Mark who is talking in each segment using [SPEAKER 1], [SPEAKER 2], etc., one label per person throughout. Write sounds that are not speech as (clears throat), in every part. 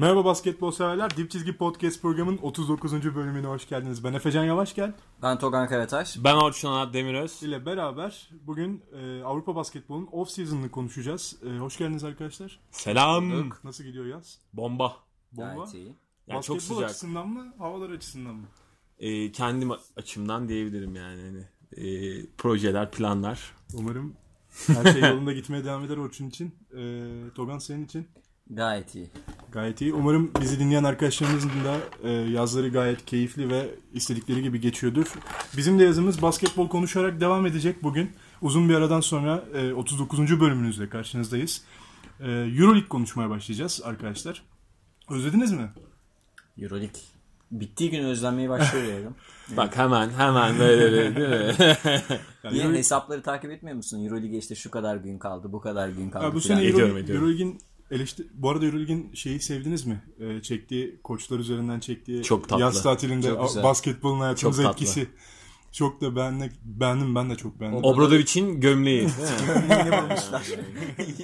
[SPEAKER 1] Merhaba basketbol severler. Dip Çizgi Podcast programının 39. bölümüne hoş geldiniz. Ben Efecan Yavaşgel
[SPEAKER 2] Ben Togan Karataş.
[SPEAKER 3] Ben Orçun Anat Demiröz.
[SPEAKER 1] ile beraber bugün e, Avrupa basketbolunun off season'ını konuşacağız. E, hoş geldiniz arkadaşlar.
[SPEAKER 3] Selam.
[SPEAKER 1] Nasıl gidiyor yaz?
[SPEAKER 3] Bomba.
[SPEAKER 1] Bomba.
[SPEAKER 2] Gayet iyi.
[SPEAKER 3] Yani çok
[SPEAKER 1] Basketbol
[SPEAKER 3] sıcak.
[SPEAKER 1] açısından mı, havalar açısından mı?
[SPEAKER 3] Ee, kendim açımdan diyebilirim yani. Hani, ee, projeler, planlar.
[SPEAKER 1] Umarım her şey yolunda gitmeye devam eder Orçun için. E, Togan senin için.
[SPEAKER 2] Gayet iyi.
[SPEAKER 1] Gayet iyi. Umarım bizi dinleyen arkadaşlarımızın da e, yazları gayet keyifli ve istedikleri gibi geçiyordur. Bizim de yazımız basketbol konuşarak devam edecek bugün. Uzun bir aradan sonra e, 39. bölümünüzle karşınızdayız. E, Euroleague konuşmaya başlayacağız arkadaşlar. Özlediniz mi?
[SPEAKER 2] Euroleague. Bittiği gün özlenmeye başlıyor diyorum. (laughs)
[SPEAKER 3] Bak hemen hemen böyle böyle, değil mi? (laughs)
[SPEAKER 1] Yani
[SPEAKER 2] Niye
[SPEAKER 1] Euroleague-
[SPEAKER 2] hesapları takip etmiyor musun? Euroleague'e işte şu kadar gün kaldı, bu kadar gün kaldı.
[SPEAKER 1] Ya bu
[SPEAKER 2] filan.
[SPEAKER 1] sene
[SPEAKER 3] Ediyorum,
[SPEAKER 1] Euro,
[SPEAKER 3] ediyorum.
[SPEAKER 1] Euroleague'in eleştir... Bu arada Euroleague'in şeyi sevdiniz mi? E, çektiği, koçlar üzerinden çektiği
[SPEAKER 3] Çok tatlı.
[SPEAKER 1] yaz tatilinde
[SPEAKER 2] Çok güzel.
[SPEAKER 1] basketbolun hayatımıza
[SPEAKER 3] Çok tatlı.
[SPEAKER 1] etkisi. Çok da beğendim, beğendim ben de çok beğendim.
[SPEAKER 3] Obradovic'in gömleği. (laughs)
[SPEAKER 2] Yeni bulmuşlar. (laughs)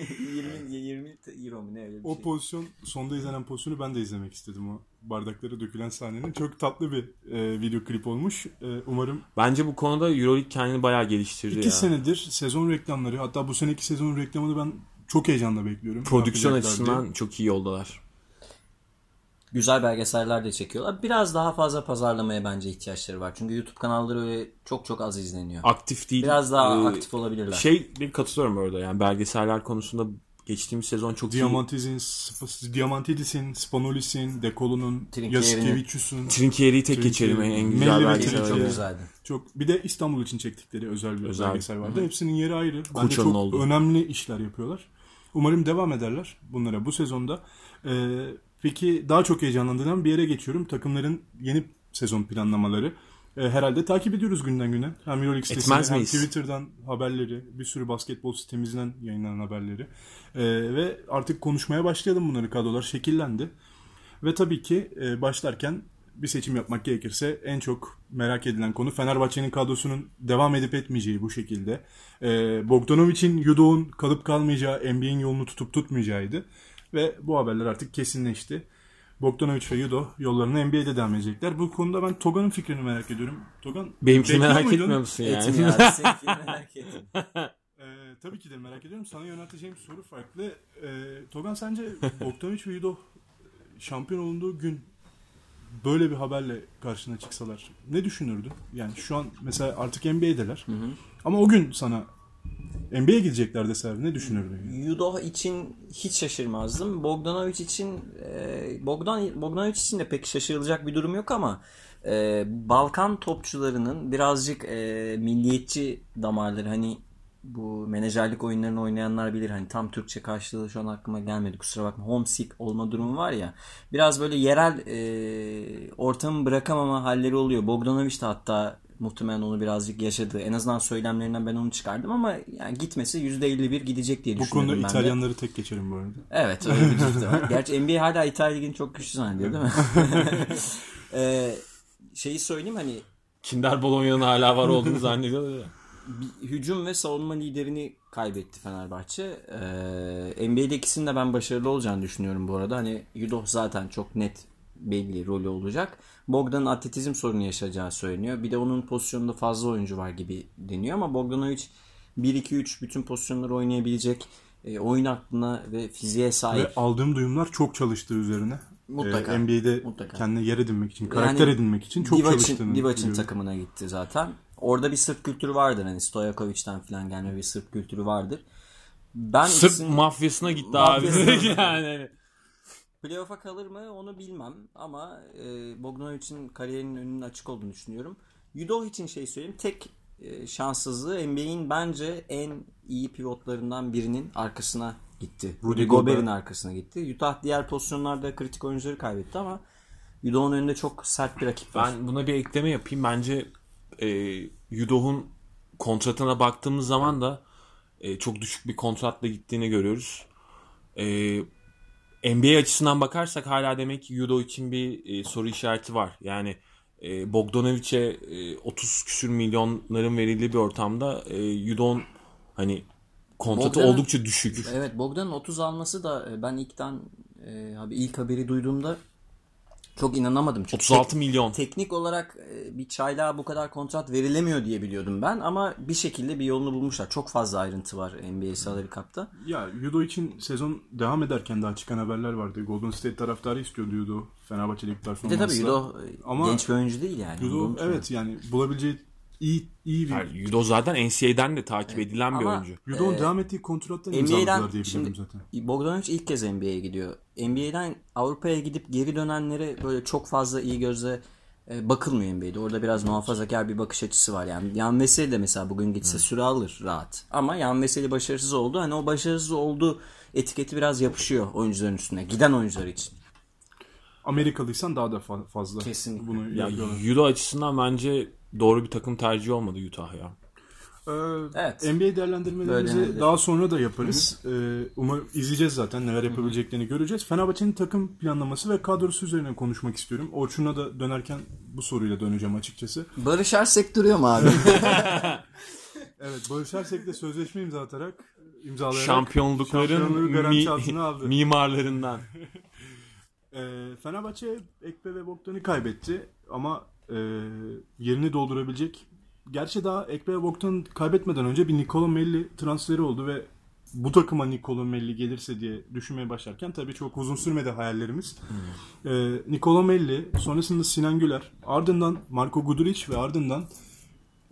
[SPEAKER 2] 20, 20 euro mu ne öyle bir
[SPEAKER 1] O
[SPEAKER 2] şey.
[SPEAKER 1] pozisyon, sonda izlenen pozisyonu ben de izlemek istedim o bardaklara dökülen sahnenin. Çok tatlı bir e, video klip olmuş. E, umarım
[SPEAKER 3] Bence bu konuda Euroleague kendini bayağı geliştirdi
[SPEAKER 1] iki
[SPEAKER 3] ya.
[SPEAKER 1] senedir sezon reklamları, hatta bu seneki sezon reklamını ben çok heyecanla bekliyorum.
[SPEAKER 3] Prodüksiyon açısından çok iyi yoldalar.
[SPEAKER 2] Güzel belgeseller de çekiyorlar. Biraz daha fazla pazarlamaya bence ihtiyaçları var. Çünkü YouTube kanalları öyle çok çok az izleniyor.
[SPEAKER 3] Aktif değil.
[SPEAKER 2] Biraz daha
[SPEAKER 3] Ee,
[SPEAKER 2] aktif olabilirler.
[SPEAKER 3] Şey bir katılıyorum orada yani belgeseller konusunda geçtiğimiz sezon çok iyi.
[SPEAKER 1] Diamantidis'in, Sp- Diamantidis'in, Spanolis'in,
[SPEAKER 2] Trinkieri'nin.
[SPEAKER 1] Yasikevicius'un
[SPEAKER 3] Trinkier'i tek geçelim en, güzel belgesel.
[SPEAKER 2] Çok güzeldi.
[SPEAKER 1] çok bir de İstanbul için çektikleri özel bir
[SPEAKER 3] Özel.
[SPEAKER 1] belgesel vardı. Hepsinin yeri ayrı. Bence çok
[SPEAKER 3] olduğu.
[SPEAKER 1] önemli işler yapıyorlar. Umarım devam ederler bunlara bu sezonda. Ee, peki daha çok heyecanlandığım bir yere geçiyorum. Takımların yeni sezon planlamaları. Ee, herhalde takip ediyoruz günden güne. Hem Euroleague sitesinde
[SPEAKER 3] Etmez
[SPEAKER 1] hem
[SPEAKER 3] miyiz?
[SPEAKER 1] Twitter'dan haberleri, bir sürü basketbol sitemizden yayınlanan haberleri. Ee, ve artık konuşmaya başlayalım bunları. Kadrolar şekillendi. Ve tabii ki e, başlarken bir seçim yapmak gerekirse en çok merak edilen konu Fenerbahçe'nin kadrosunun devam edip etmeyeceği bu şekilde. E, Bogdanovic'in Yudo'nun kalıp kalmayacağı, NBA'in yolunu tutup tutmayacağıydı. Ve bu haberler artık kesinleşti. Bogdanovic ve Yudo yollarına NBA'de devam edecekler. Bu konuda ben Togan'ın fikrini merak ediyorum. Togan
[SPEAKER 3] Benimkini merak
[SPEAKER 1] muydun?
[SPEAKER 3] etmiyor musun yani? (laughs)
[SPEAKER 2] Seninkini merak ettim. (laughs)
[SPEAKER 1] Ee, tabii ki de merak ediyorum. Sana yönelteceğim soru farklı. Ee, Togan sence Bogdanovic ve Yudo şampiyon olunduğu gün böyle bir haberle karşına çıksalar ne düşünürdün? Yani şu an mesela artık NBA'deler. Ama o gün sana NBA'ye gidecekler deseler ne düşünürdün? Yani?
[SPEAKER 2] Yudo için hiç şaşırmazdım. Bogdanovic için e, Bogdan Bogdanovic için de pek şaşırılacak bir durum yok ama e, Balkan topçularının birazcık e, milliyetçi damarları hani bu menajerlik oyunlarını oynayanlar bilir hani tam Türkçe karşılığı şu an aklıma gelmedi kusura bakma homesick olma durumu var ya biraz böyle yerel e, ortamı bırakamama halleri oluyor Bogdanovic de hatta muhtemelen onu birazcık yaşadı en azından söylemlerinden ben onu çıkardım ama yani gitmesi %51 gidecek diye
[SPEAKER 1] Bu
[SPEAKER 2] düşünüyorum
[SPEAKER 1] konuda
[SPEAKER 2] ben de.
[SPEAKER 1] İtalyanları tek geçerim bu arada.
[SPEAKER 2] Evet öyle bir de var. (laughs) Gerçi NBA hala İtalya Ligi'ni çok güçlü zannediyor değil mi? ee, (laughs) şeyi söyleyeyim hani
[SPEAKER 3] Kinder Bolonya'nın hala var olduğunu zannediyorlar ya.
[SPEAKER 2] Hücum ve savunma liderini kaybetti Fenerbahçe. Ee, NBA'de ikisinin de ben başarılı olacağını düşünüyorum bu arada. Hani Yudo zaten çok net belli rolü olacak. Bogdan'ın atletizm sorunu yaşayacağı söyleniyor. Bir de onun pozisyonunda fazla oyuncu var gibi deniyor ama Bogdanovic 1-2-3 bütün pozisyonları oynayabilecek e, oyun aklına ve fiziğe sahip.
[SPEAKER 1] Ve aldığım duyumlar çok çalıştığı üzerine.
[SPEAKER 2] Mutlaka.
[SPEAKER 1] Ee, NBA'de
[SPEAKER 2] Mutlaka.
[SPEAKER 1] kendine yer edinmek için, karakter
[SPEAKER 2] Yani
[SPEAKER 1] edinmek için çok
[SPEAKER 2] Divac'ın,
[SPEAKER 1] çalıştığını biliyorum.
[SPEAKER 2] takımına gitti zaten. Orada bir Sırp kültürü vardır. Hani Stojakovic'den falan gelme bir Sırp kültürü vardır. Ben
[SPEAKER 3] Sırp
[SPEAKER 2] ikisinin
[SPEAKER 3] mafyasına gitti
[SPEAKER 2] Mafyasına (laughs)
[SPEAKER 3] abi. yani.
[SPEAKER 2] playoff'a kalır mı onu bilmem ama e, Bogdanovic'in kariyerinin önünün açık olduğunu düşünüyorum. Yudo için şey söyleyeyim. Tek e, şanssızlığı NBA'in bence en iyi pivotlarından birinin arkasına gitti.
[SPEAKER 1] Rudy
[SPEAKER 2] Rudy Gobert'in
[SPEAKER 1] Gobert.
[SPEAKER 2] arkasına gitti. Utah diğer pozisyonlarda kritik oyuncuları kaybetti ama Yudo'nun önünde çok sert bir rakip var.
[SPEAKER 3] Ben buna bir ekleme yapayım. Bence e, Yudoh'un kontratına baktığımız zaman da e, çok düşük bir kontratla gittiğini görüyoruz. E, NBA açısından bakarsak hala demek ki Yudo için bir e, soru işareti var. Yani e, Bogdanovic'e e, 30 küsür milyonların verildiği bir ortamda e, Yudo'nun hani kontratı oldukça düşük.
[SPEAKER 2] Evet Bogdan'ın 30 alması da e, ben ilkten e, abi ilk haberi duyduğumda çok inanamadım. Çünkü
[SPEAKER 3] 36
[SPEAKER 2] tek-
[SPEAKER 3] milyon.
[SPEAKER 2] Teknik olarak e, bir çaylağa bu kadar kontrat verilemiyor diye biliyordum ben ama bir şekilde bir yolunu bulmuşlar. Çok fazla ayrıntı var NBA Salary Cup'ta.
[SPEAKER 1] Ya Yudo için sezon devam ederken daha çıkan haberler vardı. Golden State taraftarı istiyordu Yudo. Fenerbahçe'deki
[SPEAKER 2] Bir
[SPEAKER 1] performansla.
[SPEAKER 2] de tabii Yudo e,
[SPEAKER 1] Ama-
[SPEAKER 2] genç bir oyuncu değil yani.
[SPEAKER 1] Yudo evet yani bulabileceği iyi iyi bir
[SPEAKER 3] Yani Yudo zaten NCAA'den de takip edilen bir
[SPEAKER 2] Ama-
[SPEAKER 3] oyuncu.
[SPEAKER 1] Yudo'nun devam ettiği kontrattan imzaladılar
[SPEAKER 2] NBA'den
[SPEAKER 1] diye
[SPEAKER 2] şimdi
[SPEAKER 1] biliyorum zaten.
[SPEAKER 2] Bogdanovic ilk kez NBA'ye gidiyor. NBA'den Avrupa'ya gidip geri dönenlere böyle çok fazla iyi gözle e, bakılmıyor NBA'de. Orada biraz muhafazakar bir bakış açısı var yani. Yan Veseli de mesela bugün gitse süre alır rahat. Ama Yan Veseli başarısız oldu. Hani o başarısız oldu etiketi biraz yapışıyor oyuncuların üstüne. Giden oyuncular için.
[SPEAKER 1] Amerikalıysan daha da fa- fazla
[SPEAKER 2] Kesinlikle.
[SPEAKER 1] bunu
[SPEAKER 3] Ya. Yudo açısından bence doğru bir takım tercihi olmadı Utah ya.
[SPEAKER 1] Ee,
[SPEAKER 2] Evet.
[SPEAKER 1] NBA değerlendirmelerimizi daha sonra da yaparız. Ee, umarım izleyeceğiz zaten neler yapabileceklerini göreceğiz. Fenerbahçe'nin takım planlaması ve kadrosu üzerine konuşmak istiyorum. Orçun'a da dönerken bu soruyla döneceğim açıkçası.
[SPEAKER 2] Barış Arsek duruyor mu abi? (laughs)
[SPEAKER 1] Evet Barış Ersek'le sözleşme imza atarak imzalayarak
[SPEAKER 3] Şampiyonlukların
[SPEAKER 1] garanti
[SPEAKER 3] mi-
[SPEAKER 1] altına aldı. (laughs)
[SPEAKER 3] mimarlarından. (laughs)
[SPEAKER 1] Ee, Fenerbahçe Ekpe ve Bogdan'ı kaybetti ama e, yerini doldurabilecek. Gerçi daha Ekpe ve Bogdan kaybetmeden önce bir Nikola Melli transferi oldu ve bu takıma Nikola Melli gelirse diye düşünmeye başlarken tabii çok uzun sürmedi hayallerimiz. Ee, Nikola Melli, sonrasında Sinan Güler, ardından Marco Guduric ve ardından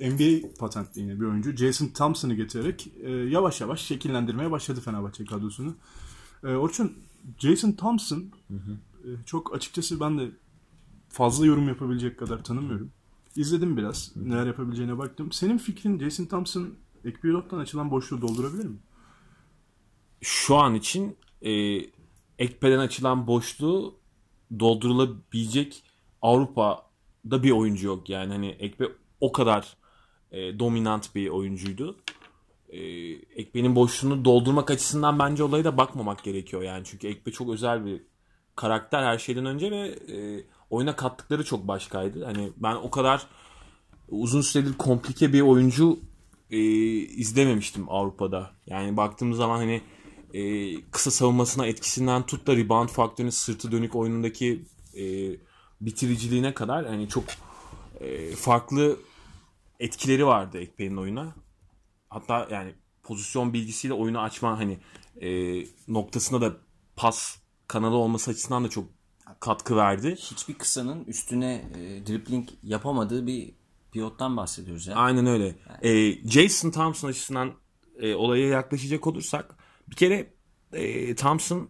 [SPEAKER 1] NBA patentli yine bir oyuncu Jason Thompson'ı getirerek e, yavaş yavaş şekillendirmeye başladı Fenerbahçe kadrosunu. E, Orçun, Jason Thompson e, çok açıkçası ben de fazla yorum yapabilecek kadar tanımıyorum. İzledim biraz. Neler yapabileceğine baktım. Senin fikrin Jason Thompson Ekpiyot'tan açılan boşluğu doldurabilir mi?
[SPEAKER 3] Şu an için e, Ekpe'den açılan boşluğu doldurulabilecek Avrupa'da bir oyuncu yok. Yani hani Ekpe o kadar e, dominant bir oyuncuydu. E, Ekpe'nin boşluğunu doldurmak açısından bence olaya da bakmamak gerekiyor. Yani çünkü Ekpe çok özel bir karakter her şeyden önce ve e, oyuna kattıkları çok başkaydı. Hani ben o kadar uzun süredir komplike bir oyuncu e, izlememiştim Avrupa'da. Yani baktığımız zaman hani e, kısa savunmasına etkisinden tut da rebound faktörünün sırtı dönük oyunundaki e, bitiriciliğine kadar hani çok e, farklı etkileri vardı Ekpe'nin oyuna. Hatta yani pozisyon bilgisiyle oyunu açma hani e, noktasında da pas kanalı olması açısından da çok katkı verdi.
[SPEAKER 2] Hiçbir kısanın üstüne e, dribbling yapamadığı bir pivottan bahsediyoruz ya.
[SPEAKER 3] Aynen öyle. Ee, Jason Thompson açısından e, olaya yaklaşacak olursak bir kere e, Thompson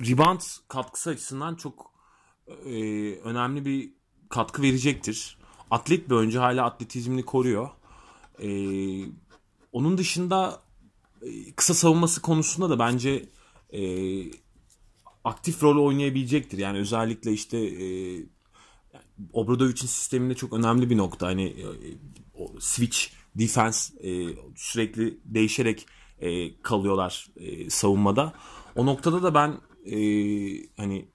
[SPEAKER 3] rebound katkısı açısından çok e, önemli bir katkı verecektir. Atlet bir oyuncu hala atletizmini koruyor. E, onun dışında e, kısa savunması konusunda da bence e, aktif rol oynayabilecektir. Yani özellikle işte e, Obradovic'in sisteminde çok önemli bir nokta. Hani e, o switch defense e, sürekli değişerek e, kalıyorlar e, savunmada. O noktada da ben e, hani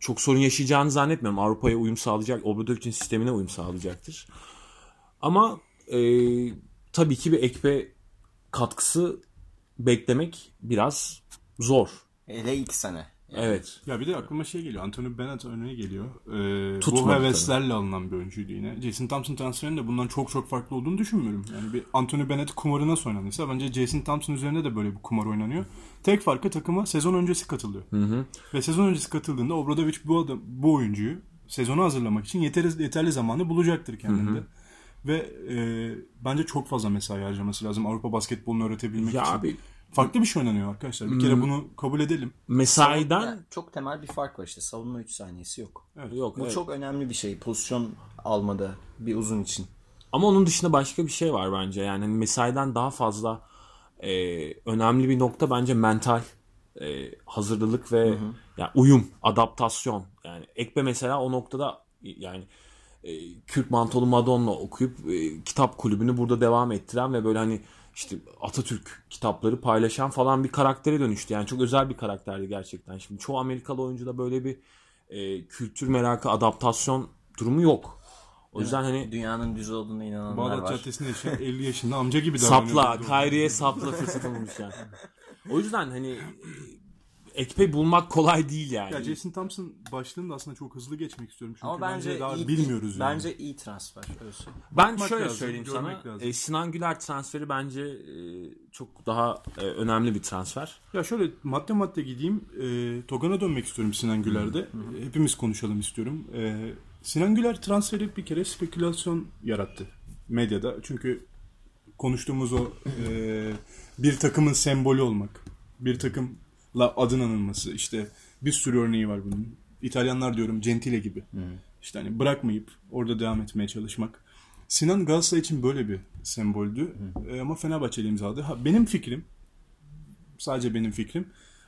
[SPEAKER 3] çok sorun yaşayacağını zannetmiyorum. Avrupa'ya uyum sağlayacak, Obradovic'in sistemine uyum sağlayacaktır. Ama e, tabii ki bir ekpe katkısı beklemek biraz zor.
[SPEAKER 2] Hele ilk sene.
[SPEAKER 3] Evet.
[SPEAKER 1] Ya bir de aklıma şey geliyor. Anthony Bennett örneği geliyor. Ee, bu heveslerle alınan bir oyuncuydu yine. Jason Thompson transferinin de bundan çok çok farklı olduğunu düşünmüyorum. Yani bir Anthony Bennett kumarı nasıl oynanıyorsa bence Jason Thompson üzerinde de böyle bir kumar oynanıyor. Tek farkı takıma sezon öncesi katılıyor. Ve sezon öncesi katıldığında Obradovic bu adam, bu oyuncuyu sezonu hazırlamak için yeterli, yeterli zamanı bulacaktır kendinde. Ve e, bence çok fazla mesai harcaması lazım Avrupa basketbolunu öğretebilmek
[SPEAKER 3] Ya
[SPEAKER 1] için.
[SPEAKER 3] abi
[SPEAKER 1] Farklı bir şey oynanıyor arkadaşlar. Bir kere bunu kabul edelim.
[SPEAKER 3] mesaiden
[SPEAKER 2] Yani çok temel bir fark var işte. Savunma 3 saniyesi yok.
[SPEAKER 3] yok.
[SPEAKER 2] Bu
[SPEAKER 3] evet.
[SPEAKER 2] çok önemli bir şey. Pozisyon almada bir uzun için.
[SPEAKER 3] Ama onun dışında başka bir şey var bence. Yani hani mesaiden daha fazla e, önemli bir nokta bence mental e, hazırlılık ve yani uyum, adaptasyon. Yani Ekbe mesela o noktada yani e, Kürt mantolu Madonna okuyup e, kitap kulübünü burada devam ettiren ve böyle hani işte Atatürk kitapları paylaşan falan bir karaktere dönüştü. Yani çok özel bir karakterdi gerçekten. Şimdi çoğu Amerikalı oyuncuda böyle bir e, kültür merakı, adaptasyon durumu yok. O yüzden hani
[SPEAKER 2] Dünyanın düz olduğuna inananlar
[SPEAKER 1] Bağdat
[SPEAKER 2] var.
[SPEAKER 1] Caddesi'nde yaşayan 50 yaşında amca gibi (laughs) davranıyor.
[SPEAKER 3] sapla, Kayri'ye sapla fırsat olmuş yani. O yüzden hani Ekpe bulmak kolay değil yani.
[SPEAKER 1] Ya Jason Thompson başlığını da aslında çok hızlı geçmek istiyorum. Çünkü
[SPEAKER 2] Ama bence
[SPEAKER 1] daha
[SPEAKER 2] iyi,
[SPEAKER 1] bilmiyoruz yani.
[SPEAKER 2] Bence iyi transfer. Öyle söyleyeyim.
[SPEAKER 3] Ben
[SPEAKER 1] Bakmak
[SPEAKER 3] şöyle
[SPEAKER 1] lazım,
[SPEAKER 3] söyleyeyim sana.
[SPEAKER 1] lazım.
[SPEAKER 3] E, Sinan Güler transferi bence e, çok daha e, önemli bir transfer.
[SPEAKER 1] Ya şöyle madde madde gideyim. E, Togan'a dönmek istiyorum Sinan Güler'de. E, Hepimiz konuşalım istiyorum. E, Sinan Güler transferi bir kere spekülasyon yarattı medyada. Çünkü konuştuğumuz o e, bir takımın sembolü olmak. Bir takımla adın anılması. işte bir sürü örneği var bunun. İtalyanlar diyorum Gentile gibi. İşte hani bırakmayıp orada devam etmeye çalışmak. Sinan Galatasaray için böyle bir semboldü. E, ama Fenerbahçe'yle imzaladı. Ha, benim fikrim sadece benim fikrim.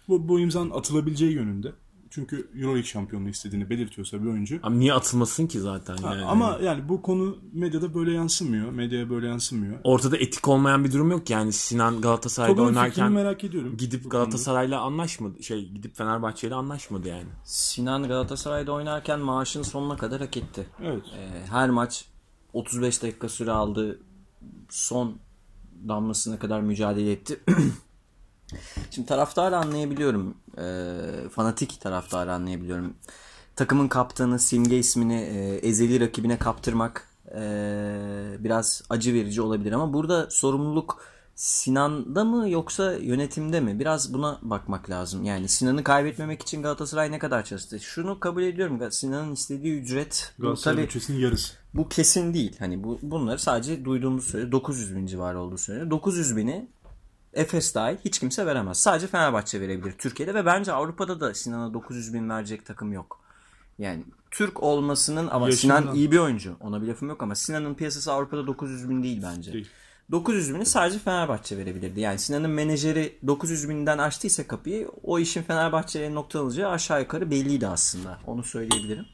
[SPEAKER 1] Bu, bu imzanın atılabileceği yönünde. Çünkü Euroleague şampiyonluğu istediğini belirtiyorsa bir oyuncu.
[SPEAKER 3] Ama niye atılmasın ki zaten
[SPEAKER 1] Ha,
[SPEAKER 3] yani.
[SPEAKER 1] Ama yani bu konu medyada böyle yansımıyor. Medyaya böyle yansımıyor.
[SPEAKER 3] Ortada etik olmayan bir durum yok yani Sinan Galatasaray'da
[SPEAKER 1] fikrini
[SPEAKER 3] oynarken
[SPEAKER 1] merak ediyorum.
[SPEAKER 3] gidip. Galatasaray'la anlaşmadı. Şey gidip Fenerbahçe'yle anlaşmadı yani.
[SPEAKER 2] Sinan Galatasaray'da oynarken maaşını sonuna kadar hak etti.
[SPEAKER 1] Evet.
[SPEAKER 2] Ee, her maç 35 dakika süre aldı. Son damlasına kadar mücadele etti. (clears throat) Şimdi taraftarı anlayabiliyorum. Ee, fanatik taraftarı anlayabiliyorum. Takımın kaptanı, simge ismini e, ezeli rakibine kaptırmak e, biraz acı verici olabilir. Ama burada sorumluluk Sinan'da mı yoksa yönetimde mi? Biraz buna bakmak lazım. Yani Sinan'ı kaybetmemek için Galatasaray ne kadar çalıştı? Şunu kabul ediyorum. Sinan'ın istediği ücret
[SPEAKER 1] Galatasaray bütçesinin yarısı.
[SPEAKER 2] bu kesin değil. Hani bu bunları sadece duyduğumuz söyle 900 bin civarı olduğu söyleniyor. 900 bini Efes dahil hiç kimse veremez. Sadece Fenerbahçe verebilir Türkiye'de ve bence Avrupa'da da Sinan'a 900 bin verecek takım yok. Yani Türk olmasının ama
[SPEAKER 1] Yaşından.
[SPEAKER 2] Sinan iyi bir oyuncu. Ona bir lafım yok ama Sinan'ın piyasası Avrupa'da 900 bin değil bence.
[SPEAKER 1] Değil.
[SPEAKER 2] 900 bini sadece Fenerbahçe verebilirdi. Yani Sinan'ın menajeri 900 binden açtıysa kapıyı o işin Fenerbahçe'ye nokta alacağı aşağı yukarı belliydi aslında. Onu söyleyebilirim.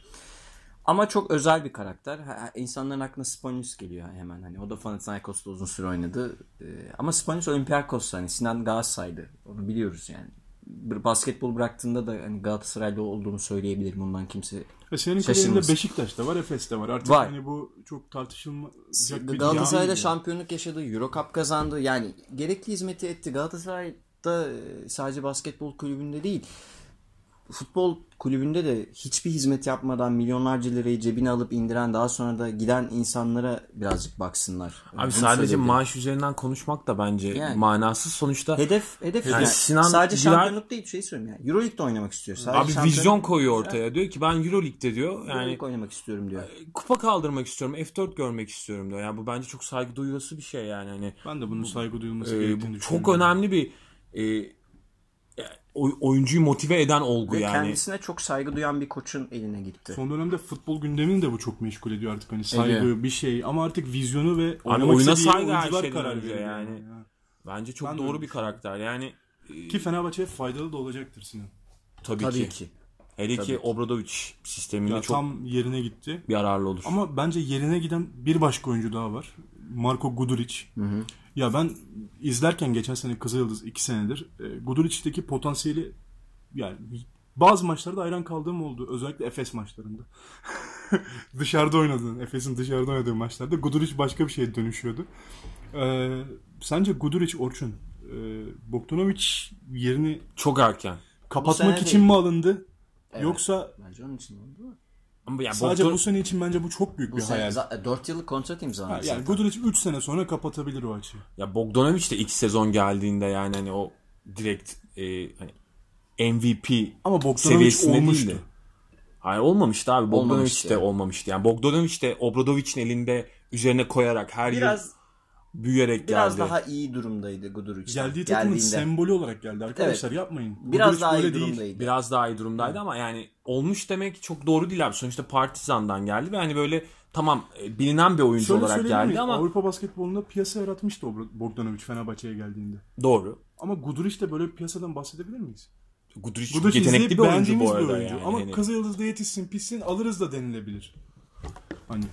[SPEAKER 2] Ama çok özel bir karakter. Ha- İnsanların aklına Spanius geliyor hemen. Hani o da Panathinaikos'ta uzun süre oynadı. Ee, ama Spanius Olympiakos hani Sinan Galatasaray'dı. Onu biliyoruz yani. Bir basketbol bıraktığında da hani Galatasaraylı olduğunu söyleyebilirim. Bundan kimse
[SPEAKER 1] Ve senin kariyerinde Beşiktaş'ta var, Efes'te var. Artık
[SPEAKER 2] Var.
[SPEAKER 1] hani bu çok tartışılmayacak bir
[SPEAKER 2] Galatasaray'da şampiyonluk yaşadı, Euro Cup kazandı. Yani gerekli hizmeti etti. Galatasaray'da e, sadece basketbol kulübünde değil, futbol kulübünde de hiçbir hizmet yapmadan milyonlarca lirayı cebine alıp indiren daha sonra da giden insanlara birazcık baksınlar.
[SPEAKER 3] Abi
[SPEAKER 2] Bunu
[SPEAKER 3] sadece maaş üzerinden konuşmak da bence
[SPEAKER 2] Yani.
[SPEAKER 3] manasız. Sonuçta
[SPEAKER 2] Hedef, hedef
[SPEAKER 3] Yani
[SPEAKER 2] yani
[SPEAKER 3] Sinan
[SPEAKER 2] sadece
[SPEAKER 3] Güler-
[SPEAKER 2] şampiyonluk değil bir şey söyleyeyim yani. Euroleague'de oynamak istiyor. Sadece
[SPEAKER 3] abi
[SPEAKER 2] şampiyonluk-
[SPEAKER 3] vizyon koyuyor ortaya. Diyor ki ben Euroleague'de diyor. Yani
[SPEAKER 2] Euroleague oynamak istiyorum diyor.
[SPEAKER 3] kupa kaldırmak istiyorum. F4 görmek istiyorum diyor. Yani bu bence çok saygı duyulası bir şey yani. Hani
[SPEAKER 1] Ben de bunun saygı duyulması
[SPEAKER 3] e,
[SPEAKER 1] gerektiğini
[SPEAKER 3] bu
[SPEAKER 1] düşünüyorum.
[SPEAKER 3] çok önemli bir e, oyuncuyu motive eden olgu
[SPEAKER 2] Ve
[SPEAKER 3] yani.
[SPEAKER 2] kendisine çok saygı duyan bir koçun eline gitti.
[SPEAKER 1] Son dönemde futbol gündemini de bu çok meşgul ediyor artık hani saygı
[SPEAKER 2] Ediyor.
[SPEAKER 1] bir şey ama artık vizyonu ve
[SPEAKER 3] oyuna
[SPEAKER 1] oynamak istediği
[SPEAKER 3] saygı her şeyden
[SPEAKER 1] karar veriyor.
[SPEAKER 3] yani.
[SPEAKER 1] Ya.
[SPEAKER 3] Bence çok
[SPEAKER 1] Ben
[SPEAKER 3] doğru
[SPEAKER 1] öyle
[SPEAKER 3] bir karakter. Yani e,
[SPEAKER 1] Ki Fenerbahçe'ye faydalı da olacaktır Sinan.
[SPEAKER 3] tabii,
[SPEAKER 2] Tabii
[SPEAKER 3] ki.
[SPEAKER 2] ki.
[SPEAKER 3] Hele
[SPEAKER 2] Tabii
[SPEAKER 3] ki. Obradovic sisteminde
[SPEAKER 1] Ya
[SPEAKER 3] çok
[SPEAKER 1] tam yerine gitti.
[SPEAKER 3] yararlı olur.
[SPEAKER 1] Ama bence yerine giden bir başka oyuncu daha var. Marco Guduric. Ya ben izlerken geçen sene Kızılyıldız 2 senedir e, Guduric'teki potansiyeli yani bazı maçlarda hayran kaldığım oldu. Özellikle Efes maçlarında. (laughs) dışarıda oynadığın, Efes'in dışarıda oynadığı maçlarda Guduric başka bir şeye dönüşüyordu. Ee, sence Guduric Orçun e, Bogdanovic yerini
[SPEAKER 3] çok erken.
[SPEAKER 1] kapatmak için mi alındı? Yoksa
[SPEAKER 2] Bence onun için oldu mu?
[SPEAKER 3] Ama yani
[SPEAKER 1] sadece
[SPEAKER 3] Bogdan-
[SPEAKER 1] bu sene için bence bu çok büyük
[SPEAKER 2] Bu
[SPEAKER 1] bir hayal.
[SPEAKER 2] za- 4 yıllık kontrat
[SPEAKER 1] Ha,
[SPEAKER 2] imzaladı
[SPEAKER 1] yani. Guduric 3 sene sonra kapatabilir o açığı.
[SPEAKER 3] Ya Bogdanovic de ilk sezon geldiğinde yani hani o direkt e, hani MVP
[SPEAKER 1] Ama Bogdanovic
[SPEAKER 3] seviyesinde
[SPEAKER 1] olmuştu.
[SPEAKER 3] değildi. Hayır olmamıştı abi. Bogdanovic
[SPEAKER 2] Olmamıştı.
[SPEAKER 3] de olmamıştı. Yani Bogdanovic de Obradovic'in elinde üzerine koyarak her
[SPEAKER 2] Biraz
[SPEAKER 3] yıl büyüyerek
[SPEAKER 2] biraz
[SPEAKER 3] geldi.
[SPEAKER 2] daha iyi durumdaydı Guduric.
[SPEAKER 1] Geldiği takımın sembolü olarak geldi arkadaşlar yapmayın.
[SPEAKER 2] Biraz
[SPEAKER 1] Guduric
[SPEAKER 2] daha iyi
[SPEAKER 1] değil.
[SPEAKER 2] durumdaydı.
[SPEAKER 3] Biraz daha iyi durumdaydı ama yani olmuş demek çok doğru değil abi. Sonuçta Partizan'dan geldi ve hani böyle tamam e, bilinen bir oyuncu
[SPEAKER 1] Şöyle
[SPEAKER 3] olarak geldi
[SPEAKER 1] mi?
[SPEAKER 3] ama
[SPEAKER 1] Avrupa basketbolunda piyasa yaratmıştı Bogdanovic Fenerbahçe'ye geldiğinde.
[SPEAKER 3] doğru.
[SPEAKER 1] Ama Guduric de böyle bir piyasadan bahsedebilir miyiz?
[SPEAKER 3] Guduric yetenekli bir oyuncu bu
[SPEAKER 1] bir
[SPEAKER 3] arada
[SPEAKER 1] oyuncu.
[SPEAKER 3] yani.
[SPEAKER 1] Ama
[SPEAKER 3] Hani-
[SPEAKER 1] Kızılyıldız'da yetişsin pişsin alırız da denilebilir. Hani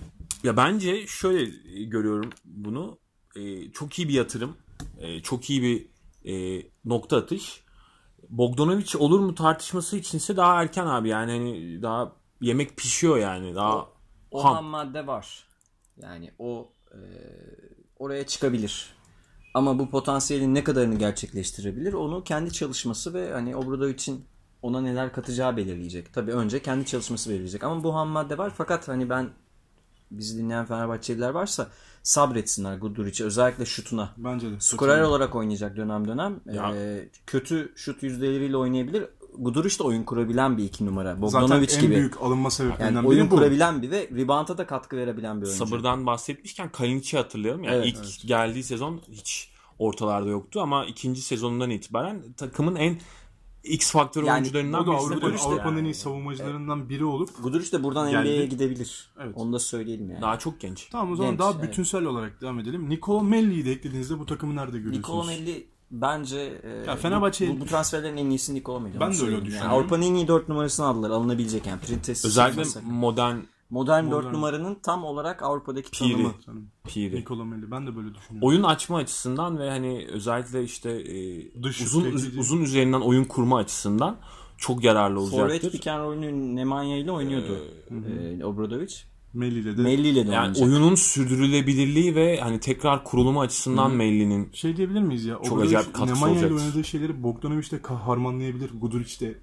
[SPEAKER 3] Ya bence şöyle görüyorum bunu. E, çok iyi bir yatırım. E, çok iyi bir e, nokta atış. Bogdanovic olur mu tartışması içinse daha erken abi. Yani hani daha yemek pişiyor yani. Daha
[SPEAKER 2] O
[SPEAKER 3] ham.
[SPEAKER 2] ham madde var. Yani o e, oraya çıkabilir. Ama bu potansiyelin ne kadarını gerçekleştirebilir onu kendi çalışması ve hani Obradovic'in ona neler katacağı belirleyecek. Tabii önce kendi çalışması belirleyecek. Ama bu ham madde var fakat hani ben bizi dinleyen Fenerbahçeliler varsa sabretsinler Guduric'e özellikle şutuna.
[SPEAKER 1] Bence de.
[SPEAKER 2] Skorer olarak oynayacak dönem dönem.
[SPEAKER 3] Ya.
[SPEAKER 2] Ee, kötü şut yüzdeleriyle oynayabilir. Guduric de oyun kurabilen bir iki numara.
[SPEAKER 1] Zaten
[SPEAKER 2] Bogdanovic
[SPEAKER 1] en
[SPEAKER 2] gibi.
[SPEAKER 1] büyük alınma sebeplerinden
[SPEAKER 2] Yani oyun
[SPEAKER 1] biri bu.
[SPEAKER 2] kurabilen bir ve rebound'a da katkı verebilen bir oyuncu.
[SPEAKER 3] Sabırdan bahsetmişken Kalinic'i hatırlayalım. Yani
[SPEAKER 2] Evet,
[SPEAKER 3] ilk geldiği sezon hiç ortalarda yoktu ama ikinci sezonundan itibaren takımın en X faktör
[SPEAKER 2] Yani
[SPEAKER 3] oyuncularından
[SPEAKER 1] O da
[SPEAKER 3] birisine
[SPEAKER 1] Avrupa'nın,
[SPEAKER 3] yani.
[SPEAKER 1] iyi savunmacılarından biri olup
[SPEAKER 2] Guduric de buradan
[SPEAKER 1] Geldi.
[SPEAKER 2] NBA'ye gidebilir.
[SPEAKER 1] Evet.
[SPEAKER 2] Onu da söyleyelim yani.
[SPEAKER 3] Daha çok genç.
[SPEAKER 1] Tamam o zaman
[SPEAKER 2] Genç,
[SPEAKER 1] daha
[SPEAKER 2] evet.
[SPEAKER 1] bütünsel olarak devam edelim. Nikola Melli'yi de eklediğinizde bu takımı nerede görüyorsunuz?
[SPEAKER 2] Nikola Melli bence e,
[SPEAKER 1] Ya Fenerbahçe-
[SPEAKER 2] bu, bu transferlerin en iyisi Nikola Melli.
[SPEAKER 1] Ben de öyle
[SPEAKER 2] söyleyeyim yani.
[SPEAKER 1] düşünüyorum.
[SPEAKER 2] Avrupa'nın en iyi 4 numarasını aldılar. Alınabilecek yani. Printes
[SPEAKER 3] Özellikle
[SPEAKER 2] çıkmasa.
[SPEAKER 3] Modern
[SPEAKER 2] modern 4
[SPEAKER 1] Modern.
[SPEAKER 2] numaranın tam olarak Avrupa'daki
[SPEAKER 3] Piri.
[SPEAKER 2] tanımı.
[SPEAKER 3] Piri.
[SPEAKER 1] Nikola Melli. Ben de böyle düşünüyorum.
[SPEAKER 3] Oyun açma açısından ve hani özellikle işte e,
[SPEAKER 1] Dış
[SPEAKER 3] uzun uzun üzerinden oyun kurma açısından çok yararlı
[SPEAKER 2] Forvet
[SPEAKER 3] olacaktır.
[SPEAKER 2] pick and roll'ünü Nemanja ile oynuyordu. E, Obradovic.
[SPEAKER 1] Melli ile de
[SPEAKER 2] Melli ile de
[SPEAKER 3] Yani
[SPEAKER 2] oynayacak.
[SPEAKER 3] oyunun sürdürülebilirliği ve hani tekrar kurulumu açısından Melli'nin
[SPEAKER 1] şey diyebilir miyiz ya?
[SPEAKER 3] Çok acayip katkısı
[SPEAKER 1] Nemanja ile
[SPEAKER 3] olacaktır.
[SPEAKER 1] oynadığı şeyleri Bogdanovic de ka- harmanlayabilir. Guduric de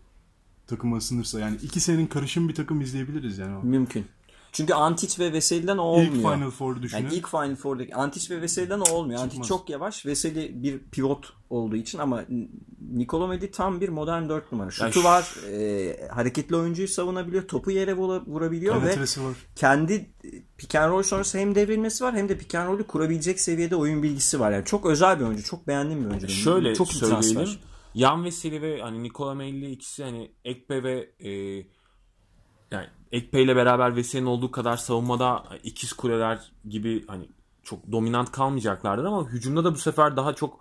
[SPEAKER 1] takıma ısınırsa. Yani iki senenin karışım bir takım izleyebiliriz yani. O.
[SPEAKER 2] Mümkün. Çünkü Antic ve Veseli'den o olmuyor.
[SPEAKER 1] İlk Final Four düşünün.
[SPEAKER 2] Yani ilk Final Four'daki Antic ve Veseli'den o olmuyor. Antic çok yavaş. Veseli bir pivot olduğu için ama N- Nikola Melli tam bir modern 4 numara. Şutu
[SPEAKER 3] şu-
[SPEAKER 2] var. e, hareketli oyuncuyu savunabiliyor. Topu yere vura- vurabiliyor ve
[SPEAKER 1] var.
[SPEAKER 2] kendi pick and roll sonrası hem devrilmesi var hem de pick and roll'ü kurabilecek seviyede oyun bilgisi var. Yani çok özel bir oyuncu. Çok beğendiğim bir oyuncu.
[SPEAKER 3] Şöyle
[SPEAKER 2] çok iyi transfer.
[SPEAKER 3] Yan Veseli ve hani Nikola Melli ikisi hani Ekpe ve e, yani Ekpe ile beraber Veseli'nin olduğu kadar savunmada ikiz kuleler gibi hani çok dominant kalmayacaklardır ama hücumda da bu sefer daha çok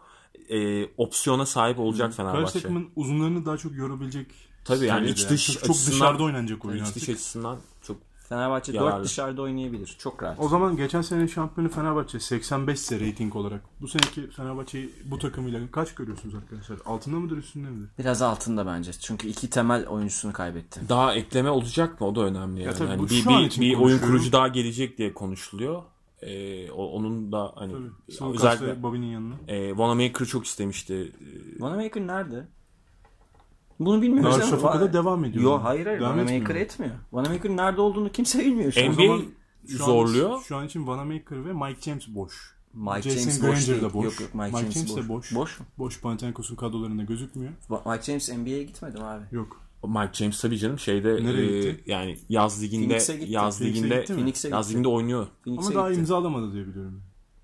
[SPEAKER 3] e, opsiyona sahip olacak
[SPEAKER 1] Karşı
[SPEAKER 3] Fenerbahçe.
[SPEAKER 1] takımın uzunlarını daha çok yorabilecek
[SPEAKER 3] Tabii yani iç dış
[SPEAKER 1] Çok, çok
[SPEAKER 3] açısından-
[SPEAKER 1] dışarıda oynanacak oyun
[SPEAKER 3] iç
[SPEAKER 1] artık.
[SPEAKER 3] dış açısından çok
[SPEAKER 2] Fenerbahçe
[SPEAKER 3] Yararlı.
[SPEAKER 2] 4 dışarıda oynayabilir. Çok rahat.
[SPEAKER 1] O zaman geçen senenin şampiyonu Fenerbahçe 85 ise rating olarak. Bu seneki Fenerbahçe'yi bu takımıyla kaç görüyorsunuz arkadaşlar? Altında mıdır üstünde midir?
[SPEAKER 2] Biraz altında bence. Çünkü iki temel oyuncusunu kaybetti.
[SPEAKER 3] daha ekleme olacak mı? O da önemli yani.
[SPEAKER 1] tabii
[SPEAKER 3] Yani bir bir, bir oyun kurucu daha gelecek diye konuşuluyor. Ee, onun da hani
[SPEAKER 1] Tabii.
[SPEAKER 3] Özellikle
[SPEAKER 1] Bobby'nin yanına.
[SPEAKER 3] e, Wanamaker çok istemişti. Ee,
[SPEAKER 2] Wanamaker nerede? Bunu bilmiyoruz ama.
[SPEAKER 1] Darüşşafaka'da devam ediyor.
[SPEAKER 2] Yo hayır hayır.
[SPEAKER 1] Devam
[SPEAKER 2] Wanamaker
[SPEAKER 1] etmiyor.
[SPEAKER 2] etmiyor. Nerede olduğunu kimse bilmiyor şu an.
[SPEAKER 3] NBA
[SPEAKER 1] zaman Şu an-
[SPEAKER 3] zorluyor.
[SPEAKER 1] şu an için Wanamaker ve Mike James boş.
[SPEAKER 2] Mike
[SPEAKER 1] Jason
[SPEAKER 2] James
[SPEAKER 1] Granger
[SPEAKER 2] boş değil.
[SPEAKER 1] boş.
[SPEAKER 2] Yok yok Mike,
[SPEAKER 1] Mike
[SPEAKER 2] James,
[SPEAKER 1] James
[SPEAKER 2] boş.
[SPEAKER 1] de boş.
[SPEAKER 2] Boş mu?
[SPEAKER 1] Boş Panathinaikos'un kadrolarında gözükmüyor.
[SPEAKER 2] Mike James NBA'ye gitmedi mi abi?
[SPEAKER 1] Yok.
[SPEAKER 3] Mike James tabii canım şeyde
[SPEAKER 1] Nereye
[SPEAKER 3] e, yani yaz liginde yaz liginde yaz liginde oynuyor.
[SPEAKER 2] Phoenix'e
[SPEAKER 1] Ama daha
[SPEAKER 2] gitti.
[SPEAKER 1] imzalamadı diye biliyorum.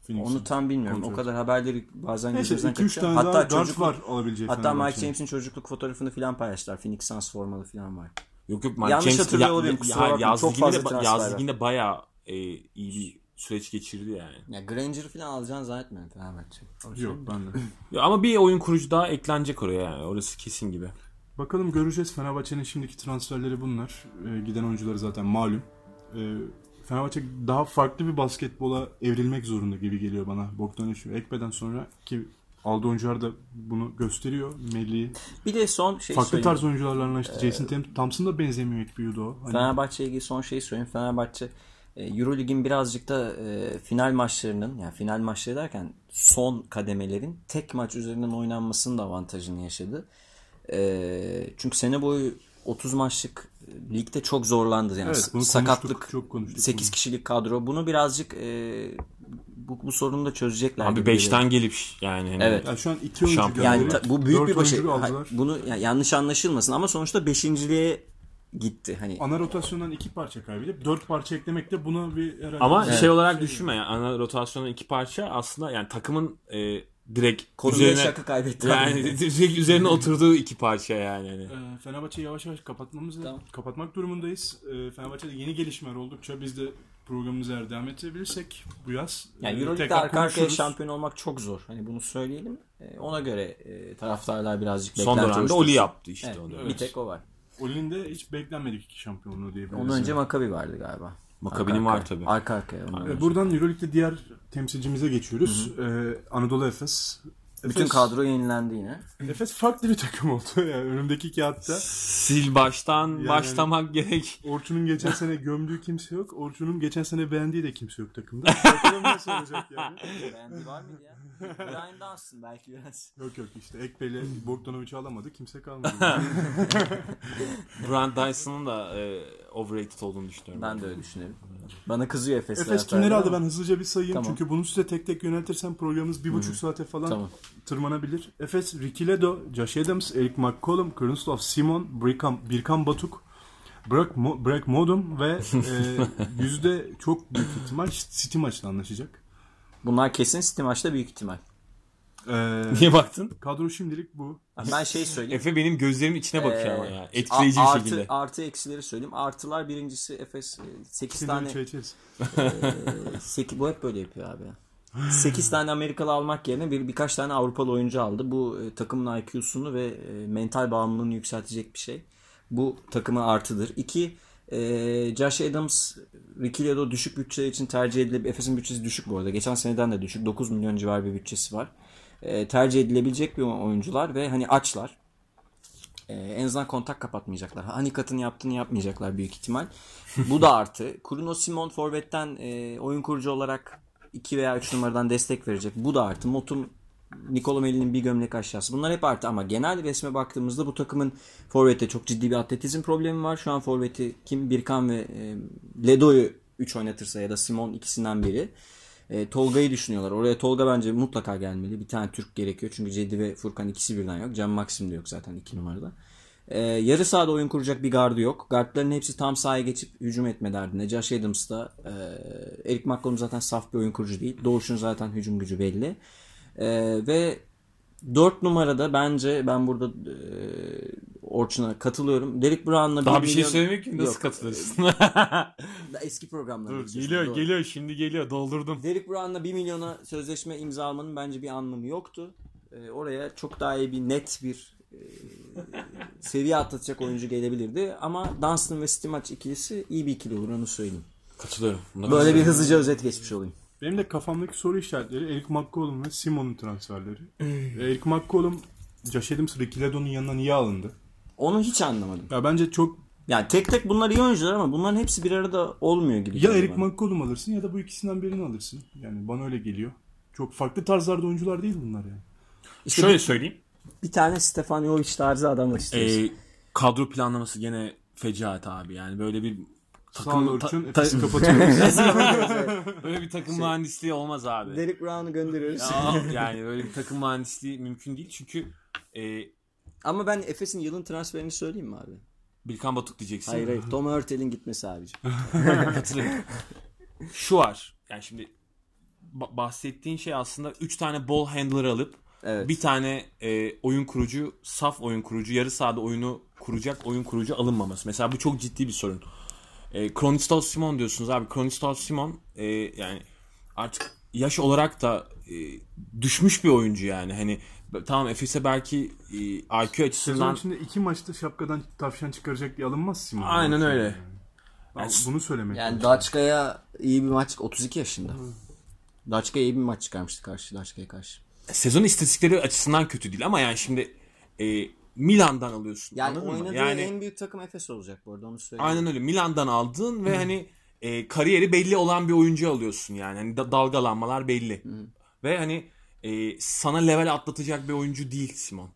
[SPEAKER 1] Phoenix'in.
[SPEAKER 2] Onu tam bilmiyorum. O
[SPEAKER 1] Kontrat.
[SPEAKER 2] kadar haberleri bazen
[SPEAKER 1] Neyse 2-3
[SPEAKER 2] kaçıyor.
[SPEAKER 1] tane
[SPEAKER 2] Hatta
[SPEAKER 1] daha guard
[SPEAKER 2] çocuk
[SPEAKER 1] var alabileceği
[SPEAKER 2] Hatta Mike. James'in çocukluk fotoğrafını falan paylaştılar. Phoenix Suns formalı falan var.
[SPEAKER 3] Yok yok Mike
[SPEAKER 2] Yanlış
[SPEAKER 3] James
[SPEAKER 2] hatırlıyor
[SPEAKER 3] ya-
[SPEAKER 2] olabilirim,
[SPEAKER 3] ya-
[SPEAKER 2] kusura bakmayın.
[SPEAKER 3] yaz
[SPEAKER 2] Çok fazla transfer
[SPEAKER 3] yaz
[SPEAKER 2] var.
[SPEAKER 3] liginde bayağı e, iyi bir süreç geçirdi yani.
[SPEAKER 2] Ya Granger'ı falan alacağını zannetmiyorum Fenerbahçe.
[SPEAKER 1] Yok ben de. (laughs)
[SPEAKER 3] Ya ama bir oyun kurucu daha eklenecek oraya yani. Orası kesin gibi.
[SPEAKER 1] Bakalım göreceğiz. Fenerbahçe'nin şimdiki transferleri bunlar. Ee, giden oyuncuları zaten malum. Ee, Fenerbahçe daha farklı bir basketbola evrilmek zorunda gibi geliyor bana. Bogdanovic ve Ekpe'den sonra ki aldığı oyuncular da bunu gösteriyor. Melli.
[SPEAKER 2] Bir de son şey
[SPEAKER 1] Farklı tarz oyuncularla anlaştı. Jason Tam- Thompson da benzemiyor Ekpe Yudo. Hani
[SPEAKER 2] Fenerbahçe'ye ilgili son şeyi söyleyeyim. Fenerbahçe e, Eurolig'in birazcık da e, final maçlarının yani final maçları derken son kademelerin tek maç üzerinden oynanmasının da avantajını yaşadı. E, çünkü sene boyu 30 maçlık ligde çok zorlandı. Yani
[SPEAKER 1] Evet, bunu
[SPEAKER 2] sakatlık
[SPEAKER 1] konuştuk, çok konuştuk
[SPEAKER 2] 8
[SPEAKER 1] bunu.
[SPEAKER 2] kişilik kadro. Bunu birazcık e, bu, bu sorunu da çözecekler.
[SPEAKER 3] Abi
[SPEAKER 2] gibi
[SPEAKER 3] 5'ten gelip yani hani
[SPEAKER 2] Evet.
[SPEAKER 1] yani şu an iki oyuncu
[SPEAKER 3] Şampiyon.
[SPEAKER 2] Yani ta- bu büyük bir başarı. Bunu yani yanlış anlaşılmasın ama sonuçta beşinciliğe gitti. Hani
[SPEAKER 1] Ana rotasyondan iki parça kaybedip dört parça eklemek de buna bir herhalde...
[SPEAKER 3] Ama
[SPEAKER 2] Evet.
[SPEAKER 3] şey olarak düşünme yani ana rotasyonun iki parça aslında yani takımın e, direkt
[SPEAKER 2] Korumaya
[SPEAKER 3] üzerine
[SPEAKER 2] şaka kaybetti.
[SPEAKER 3] yani (laughs) direkt üzerine oturduğu iki parça yani. Hani.
[SPEAKER 1] Ee, Fenerbahçe'yi yavaş yavaş kapatmamız
[SPEAKER 2] Tamam.
[SPEAKER 1] kapatmak durumundayız. Ee, Fenerbahçe'de yeni gelişmeler oldukça biz de programımızı eğer devam ettirebilirsek bu yaz.
[SPEAKER 2] Yani
[SPEAKER 1] e,
[SPEAKER 2] Euroleague'de arka arkaya şampiyon olmak çok zor. Hani bunu söyleyelim. E, ona göre e, taraftarlar birazcık
[SPEAKER 3] Son dönemde
[SPEAKER 2] oluştursun.
[SPEAKER 3] Oli yaptı işte
[SPEAKER 2] Evet,
[SPEAKER 3] o dönem.
[SPEAKER 2] Bir tek o var.
[SPEAKER 1] Oli'nin de hiç beklenmedik iki şampiyonluğu diyebiliriz.
[SPEAKER 2] Ondan önce Maccabi vardı galiba.
[SPEAKER 3] Maccabi'nin
[SPEAKER 2] Arka
[SPEAKER 3] var tabii.
[SPEAKER 2] Arka arkaya. önce.
[SPEAKER 1] Buradan Euroleague'de diğer temsilcimize geçiyoruz. Ee, Anadolu Efes.
[SPEAKER 2] Bütün
[SPEAKER 1] Efes,
[SPEAKER 2] kadro yenilendi yine.
[SPEAKER 1] Efes farklı bir takım oldu. (laughs) Yani önümdeki kağıtta
[SPEAKER 3] Sil baştan
[SPEAKER 1] Yani-
[SPEAKER 3] başlamak gerek.
[SPEAKER 1] Orçun'un geçen sene gömdüğü kimse yok. Orçun'un geçen sene beğendiği de kimse yok takımda. (laughs) Bakalım nasıl olacak yani.
[SPEAKER 2] Beğendi var mıydı ya? Brian Dunstan belki biraz.
[SPEAKER 1] Yok yok işte Ekbel'e Bogdanovic'i alamadı. Kimse kalmadı. (laughs)
[SPEAKER 3] Brand Dyson'ın da e, overrated olduğunu düşünüyorum.
[SPEAKER 2] Ben de öyle düşünüyorum. Bana kızıyor Efes.
[SPEAKER 1] Efes kimleri aldı ben hızlıca bir sayayım.
[SPEAKER 2] Tamam.
[SPEAKER 1] Çünkü bunu size tek tek yöneltirsem programımız bir buçuk saate falan
[SPEAKER 2] Tamam.
[SPEAKER 1] tırmanabilir. Efes, Ricky Ledo, Josh Adams, Eric McCollum, Krunslov Simon, Birkan, Birkan Batuk, Brock, Mo, Brock Modum ve e, (laughs) yüzde çok büyük ihtimal City maçla anlaşacak.
[SPEAKER 2] Bunlar kesin City maçta büyük ihtimal.
[SPEAKER 1] E,
[SPEAKER 3] Niye baktın?
[SPEAKER 1] kadro şimdilik bu.
[SPEAKER 2] Ben şey söyleyeyim.
[SPEAKER 3] Efe benim gözlerimin içine bakıyor
[SPEAKER 2] Ee,
[SPEAKER 3] ama ya. Etkileyici bir şekilde.
[SPEAKER 2] Artı eksileri söyleyeyim. Artılar birincisi Efes 8
[SPEAKER 1] Şimdi
[SPEAKER 2] tane
[SPEAKER 1] çay içeriz.
[SPEAKER 2] 8 bu hep böyle yapıyor abi. 8 (laughs) tane Amerikalı almak yerine bir birkaç tane Avrupalı oyuncu aldı. Bu e, takımın IQ'sunu ve e, mental bağımlılığını yükseltecek bir şey. Bu takıma artıdır. 2 e, Josh Adams, Ricky Ledo düşük bütçe için tercih edilebilir. Efes'in bütçesi düşük bu arada. Geçen seneden de düşük. 9 milyon civar bir bütçesi var. E, tercih edilebilecek bir oyuncular ve hani açlar. Ee, en azından kontak kapatmayacaklar. Hanikat'ın yaptığını yapmayacaklar büyük ihtimal. Bu da artı. (laughs) Bruno Simon forvetten e, oyun kurucu olarak 2 veya 3 numaradan destek verecek. Bu da artı. Motum Nikola Melli'nin bir gömlek aşağısı. Bunlar hep artı ama genel resme baktığımızda bu takımın forvette çok ciddi bir atletizm problemi var. Şu an forveti kim? Birkan ve e, Ledo'yu 3 oynatırsa ya da Simon ikisinden biri. E, Tolga'yı düşünüyorlar. Oraya Tolga bence mutlaka gelmeli. Bir tane Türk gerekiyor. Çünkü Cedi ve Furkan ikisi birden yok. Can Maxim de yok zaten 2 numarada. E, yarı sahada oyun kuracak bir gardı yok. Guardların hepsi tam sahaya geçip hücum etme derdinde. Josh Adams da e, Eric McCollum zaten saf bir oyun kurucu değil. Doğuş'un zaten hücum gücü belli. E, ve 4 numarada bence ben burada e, Orçun'a katılıyorum. Derek Brown'la
[SPEAKER 3] Daha
[SPEAKER 2] bir
[SPEAKER 3] bir şey
[SPEAKER 2] milyon-
[SPEAKER 3] söylemek ki nasıl
[SPEAKER 2] Yok.
[SPEAKER 3] katılırsın? (laughs)
[SPEAKER 2] Eski programlarda.
[SPEAKER 3] Dur, geliyor
[SPEAKER 2] doğru.
[SPEAKER 3] geliyor şimdi geliyor doldurdum.
[SPEAKER 2] Derek Brown'la 1 milyona sözleşme imzalamanın bence bir anlamı yoktu. Ee, oraya çok daha iyi bir net bir e, seviye atlatacak oyuncu gelebilirdi. Ama Dunstan ve Stimac ikilisi iyi bir ikili olur onu söyleyeyim.
[SPEAKER 3] Katılıyorum.
[SPEAKER 2] Böyle bir hızlıca özet geçmiş olayım.
[SPEAKER 1] Benim de kafamdaki soru işaretleri Eric McCollum ve Simon'un transferleri. Eric McCollum, Josh Adams, Ricky Ledo'nun yanına niye alındı?
[SPEAKER 2] Onu hiç anlamadım.
[SPEAKER 1] Ya bence çok
[SPEAKER 2] Yani tek tek bunlar iyi oyuncular ama bunların hepsi bir arada olmuyor gibi.
[SPEAKER 1] Ya Eric. McCollum alırsın ya da bu ikisinden birini alırsın. Yani bana öyle geliyor. Çok farklı tarzlarda oyuncular değil bunlar yani.
[SPEAKER 2] İşte
[SPEAKER 3] Şöyle
[SPEAKER 2] bir,
[SPEAKER 3] söyleyeyim.
[SPEAKER 2] bir tane Stefan Jovic tarzı adam istiyorsun.
[SPEAKER 3] Ee, kadro planlaması gene fecaat abi. Yani böyle bir
[SPEAKER 1] Sağ ol Orçun.
[SPEAKER 3] ta-
[SPEAKER 1] Efes'i kapatıyoruz. (laughs) (laughs)
[SPEAKER 3] böyle bir takım mühendisliği olmaz abi.
[SPEAKER 2] Derek Brown'u gönderiyoruz.
[SPEAKER 3] Ya, (laughs) yani böyle bir takım mühendisliği mümkün değil çünkü e,
[SPEAKER 2] Ama ben Efes'in yılın transferini söyleyeyim mi abi?
[SPEAKER 3] Bilkan Batuk diyeceksin.
[SPEAKER 2] Hayır hayır. Tom Hurtel'in gitmesi abicim.
[SPEAKER 3] Katılıyorum. Şu var. Yani şimdi ba- bahsettiğin şey aslında 3 tane ball handler alıp
[SPEAKER 2] Evet.
[SPEAKER 3] bir tane e, oyun kurucu, saf oyun kurucu, yarı sahada oyunu kuracak oyun kurucu alınmaması. Mesela bu çok ciddi bir sorun. E, Kronistos Simon diyorsunuz abi. Kronistos Simon e, yani artık yaş olarak da e, düşmüş bir oyuncu yani. Hani tamam Efes'e belki e, IQ
[SPEAKER 1] Sezon
[SPEAKER 3] açısından
[SPEAKER 1] içinde iki maçta şapkadan tavşan çıkaracak diye alınmaz Simon.
[SPEAKER 3] Aynen öyle.
[SPEAKER 1] Ben bunu söylemek
[SPEAKER 2] Yani. Daçka'ya iyi bir maç 32 yaşında. Daçka'ya iyi bir maç çıkarmıştı karşı Daçka'ya karşı.
[SPEAKER 3] sezon istatistikleri açısından kötü değil ama yani şimdi e, Milan'dan alıyorsun.
[SPEAKER 2] Yani
[SPEAKER 3] anladın mı?
[SPEAKER 2] oynadığı
[SPEAKER 3] Yani
[SPEAKER 2] en büyük takım Efes olacak bu arada onu söyleyeyim.
[SPEAKER 3] aynen öyle. Milan'dan aldın ve hani e, kariyeri belli olan bir oyuncu alıyorsun yani. Hani da- dalgalanmalar belli. Ve hani e, sana level atlatacak bir oyuncu değil Simon.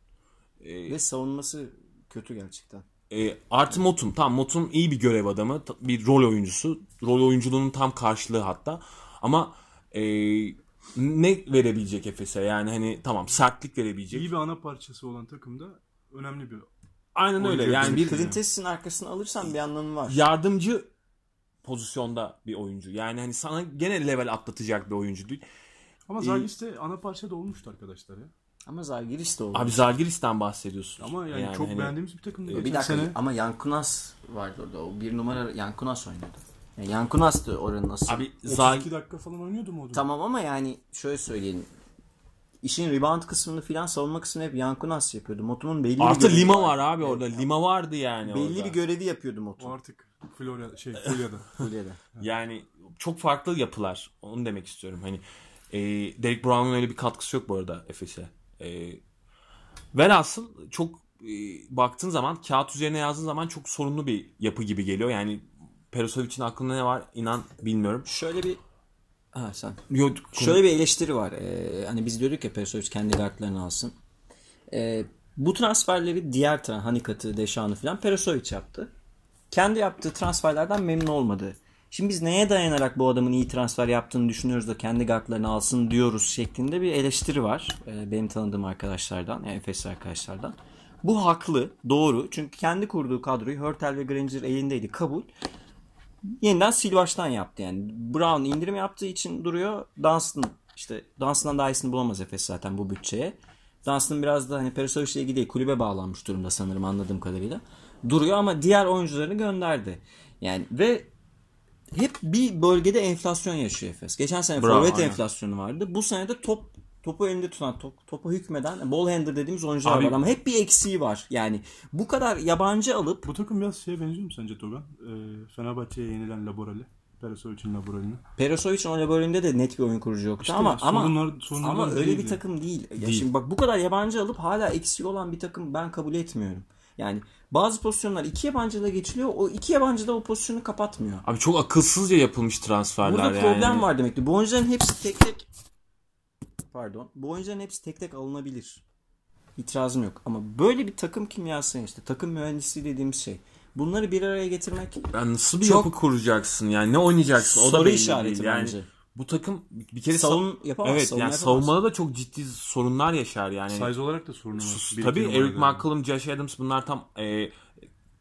[SPEAKER 2] Ve savunması kötü gerçekten.
[SPEAKER 3] E, artı Motum. Tamam Motum iyi bir görev adamı. Bir rol oyuncusu. Rol oyunculuğunun tam karşılığı hatta. Ama e, ne verebilecek Efes'e? Yani hani tamam sertlik verebilecek.
[SPEAKER 1] İyi bir ana parçası olan takımda önemli bir
[SPEAKER 3] Aynen öyle. Yani
[SPEAKER 2] Bir
[SPEAKER 3] bir
[SPEAKER 2] Clintes'in arkasını alırsan bir anlamı var.
[SPEAKER 3] yardımcı pozisyonda bir oyuncu. Yani hani sana gene level atlatacak bir oyuncu değil.
[SPEAKER 1] Ama Zagis de ana parçada olmuştu arkadaşlar ya.
[SPEAKER 2] Ama Zalgiris de oldu.
[SPEAKER 3] Abi Zalgiris'ten bahsediyorsun.
[SPEAKER 1] Ama yani, çok
[SPEAKER 3] hani-
[SPEAKER 1] beğendiğimiz bir takımdı.
[SPEAKER 2] bir
[SPEAKER 1] Geçen
[SPEAKER 2] dakika
[SPEAKER 1] sene
[SPEAKER 2] ama Yankunas vardı orada. O bir numara Yankunas oynuyordu. Yani Yankunas da oranın asıl.
[SPEAKER 3] Abi
[SPEAKER 1] 32
[SPEAKER 3] Zal
[SPEAKER 1] dakika falan oynuyordu mu o?
[SPEAKER 2] Tamam ama yani şöyle söyleyelim. İşin rebound kısmını filan savunma kısmını hep Yankunas yapıyordu. Motum'un belli bir
[SPEAKER 3] artı
[SPEAKER 2] görevi
[SPEAKER 3] Lima var abi orada. Lima vardı yani
[SPEAKER 2] Belli
[SPEAKER 3] orada.
[SPEAKER 2] bir görevi yapıyordu
[SPEAKER 1] O
[SPEAKER 2] Motum.
[SPEAKER 1] artık Florya şey Fulya'da. (laughs)
[SPEAKER 2] Fulya'da.
[SPEAKER 3] Yani çok farklı yapılar. Onu demek istiyorum. Hani e, Derek Brown'un öyle bir katkısı yok bu arada Efes'e. E, velhasıl çok e, baktığın zaman kağıt üzerine yazdığın zaman çok sorunlu bir yapı gibi geliyor. Yani Perosovic'in aklında ne var inan bilmiyorum.
[SPEAKER 2] Şöyle bir Ha sen.
[SPEAKER 3] Yok,
[SPEAKER 2] Şöyle bir eleştiri var. Ee, hani biz diyorduk ya Perisic kendi kartlarını alsın. Ee, bu transferleri diğer tra Hanikat'ı, Deşan'ı falan Perisovic yaptı. Kendi yaptığı transferlerden memnun olmadı. Şimdi biz neye dayanarak bu adamın iyi transfer yaptığını düşünüyoruz da kendi kartlarını alsın diyoruz şeklinde bir eleştiri var. Ee, benim tanıdığım arkadaşlardan, yani Efes arkadaşlardan. Bu haklı, doğru. Çünkü kendi kurduğu kadroyu Hurtel ve Granger elindeydi. Kabul yeniden sil baştan yaptı yani. Brown indirim yaptığı için duruyor. Dunstan işte Dunstan'dan daha iyisini bulamaz Efes zaten bu bütçeye. Dunstan biraz da hani Perisovic ile ilgili değil, kulübe bağlanmış durumda sanırım anladığım kadarıyla. Duruyor ama diğer oyuncularını gönderdi. Yani ve hep bir bölgede enflasyon yaşıyor Efes. Geçen sene
[SPEAKER 3] Bravo,
[SPEAKER 2] forvet
[SPEAKER 3] aynen.
[SPEAKER 2] enflasyonu vardı. Bu sene de top topu elinde tutan, top, topa hükmeden ball handler dediğimiz oyuncular
[SPEAKER 3] Abi-
[SPEAKER 2] var ama hep bir eksiği var. Yani bu kadar yabancı alıp
[SPEAKER 1] Bu takım biraz şeye benziyor mu sence Togan? Ee, Fenerbahçe'ye yenilen Laborali. Perisovic'in Laborali'ne.
[SPEAKER 2] Perosovic'in o bölümünde de net bir oyun kurucu yoktu
[SPEAKER 1] İşte
[SPEAKER 2] ama ama
[SPEAKER 1] sorunlar- sorunlar
[SPEAKER 2] ama öyle bir takım değil. Ya
[SPEAKER 3] Değil.
[SPEAKER 2] şimdi bak bu kadar yabancı alıp hala eksiği olan bir takım ben kabul etmiyorum. Yani bazı pozisyonlar iki yabancıyla geçiliyor. O iki yabancı da o pozisyonu kapatmıyor.
[SPEAKER 3] Abi çok akılsızca yapılmış transferler
[SPEAKER 2] Burada
[SPEAKER 3] yani.
[SPEAKER 2] problem var demektir. Bu oyuncuların hepsi tek tek pardon. Bu oyuncuların hepsi tek tek alınabilir. İtirazım yok. Ama böyle bir takım kimyası işte takım mühendisliği dediğimiz şey. Bunları bir araya getirmek
[SPEAKER 3] Yani nasıl bir
[SPEAKER 2] Çok-
[SPEAKER 3] yapı kuracaksın yani ne oynayacaksın o da belli
[SPEAKER 2] işareti
[SPEAKER 3] değil. Yani
[SPEAKER 2] bence.
[SPEAKER 3] bu takım bir kere
[SPEAKER 2] Savun-
[SPEAKER 3] sav-
[SPEAKER 2] yapamaz,
[SPEAKER 3] Evet
[SPEAKER 2] savunma
[SPEAKER 3] yani
[SPEAKER 2] yapamaz.
[SPEAKER 3] savunmada da çok ciddi sorunlar yaşar yani.
[SPEAKER 1] Size olarak da sorunu var.
[SPEAKER 3] Tabii Eric. McCollum, Josh Adams bunlar tam e,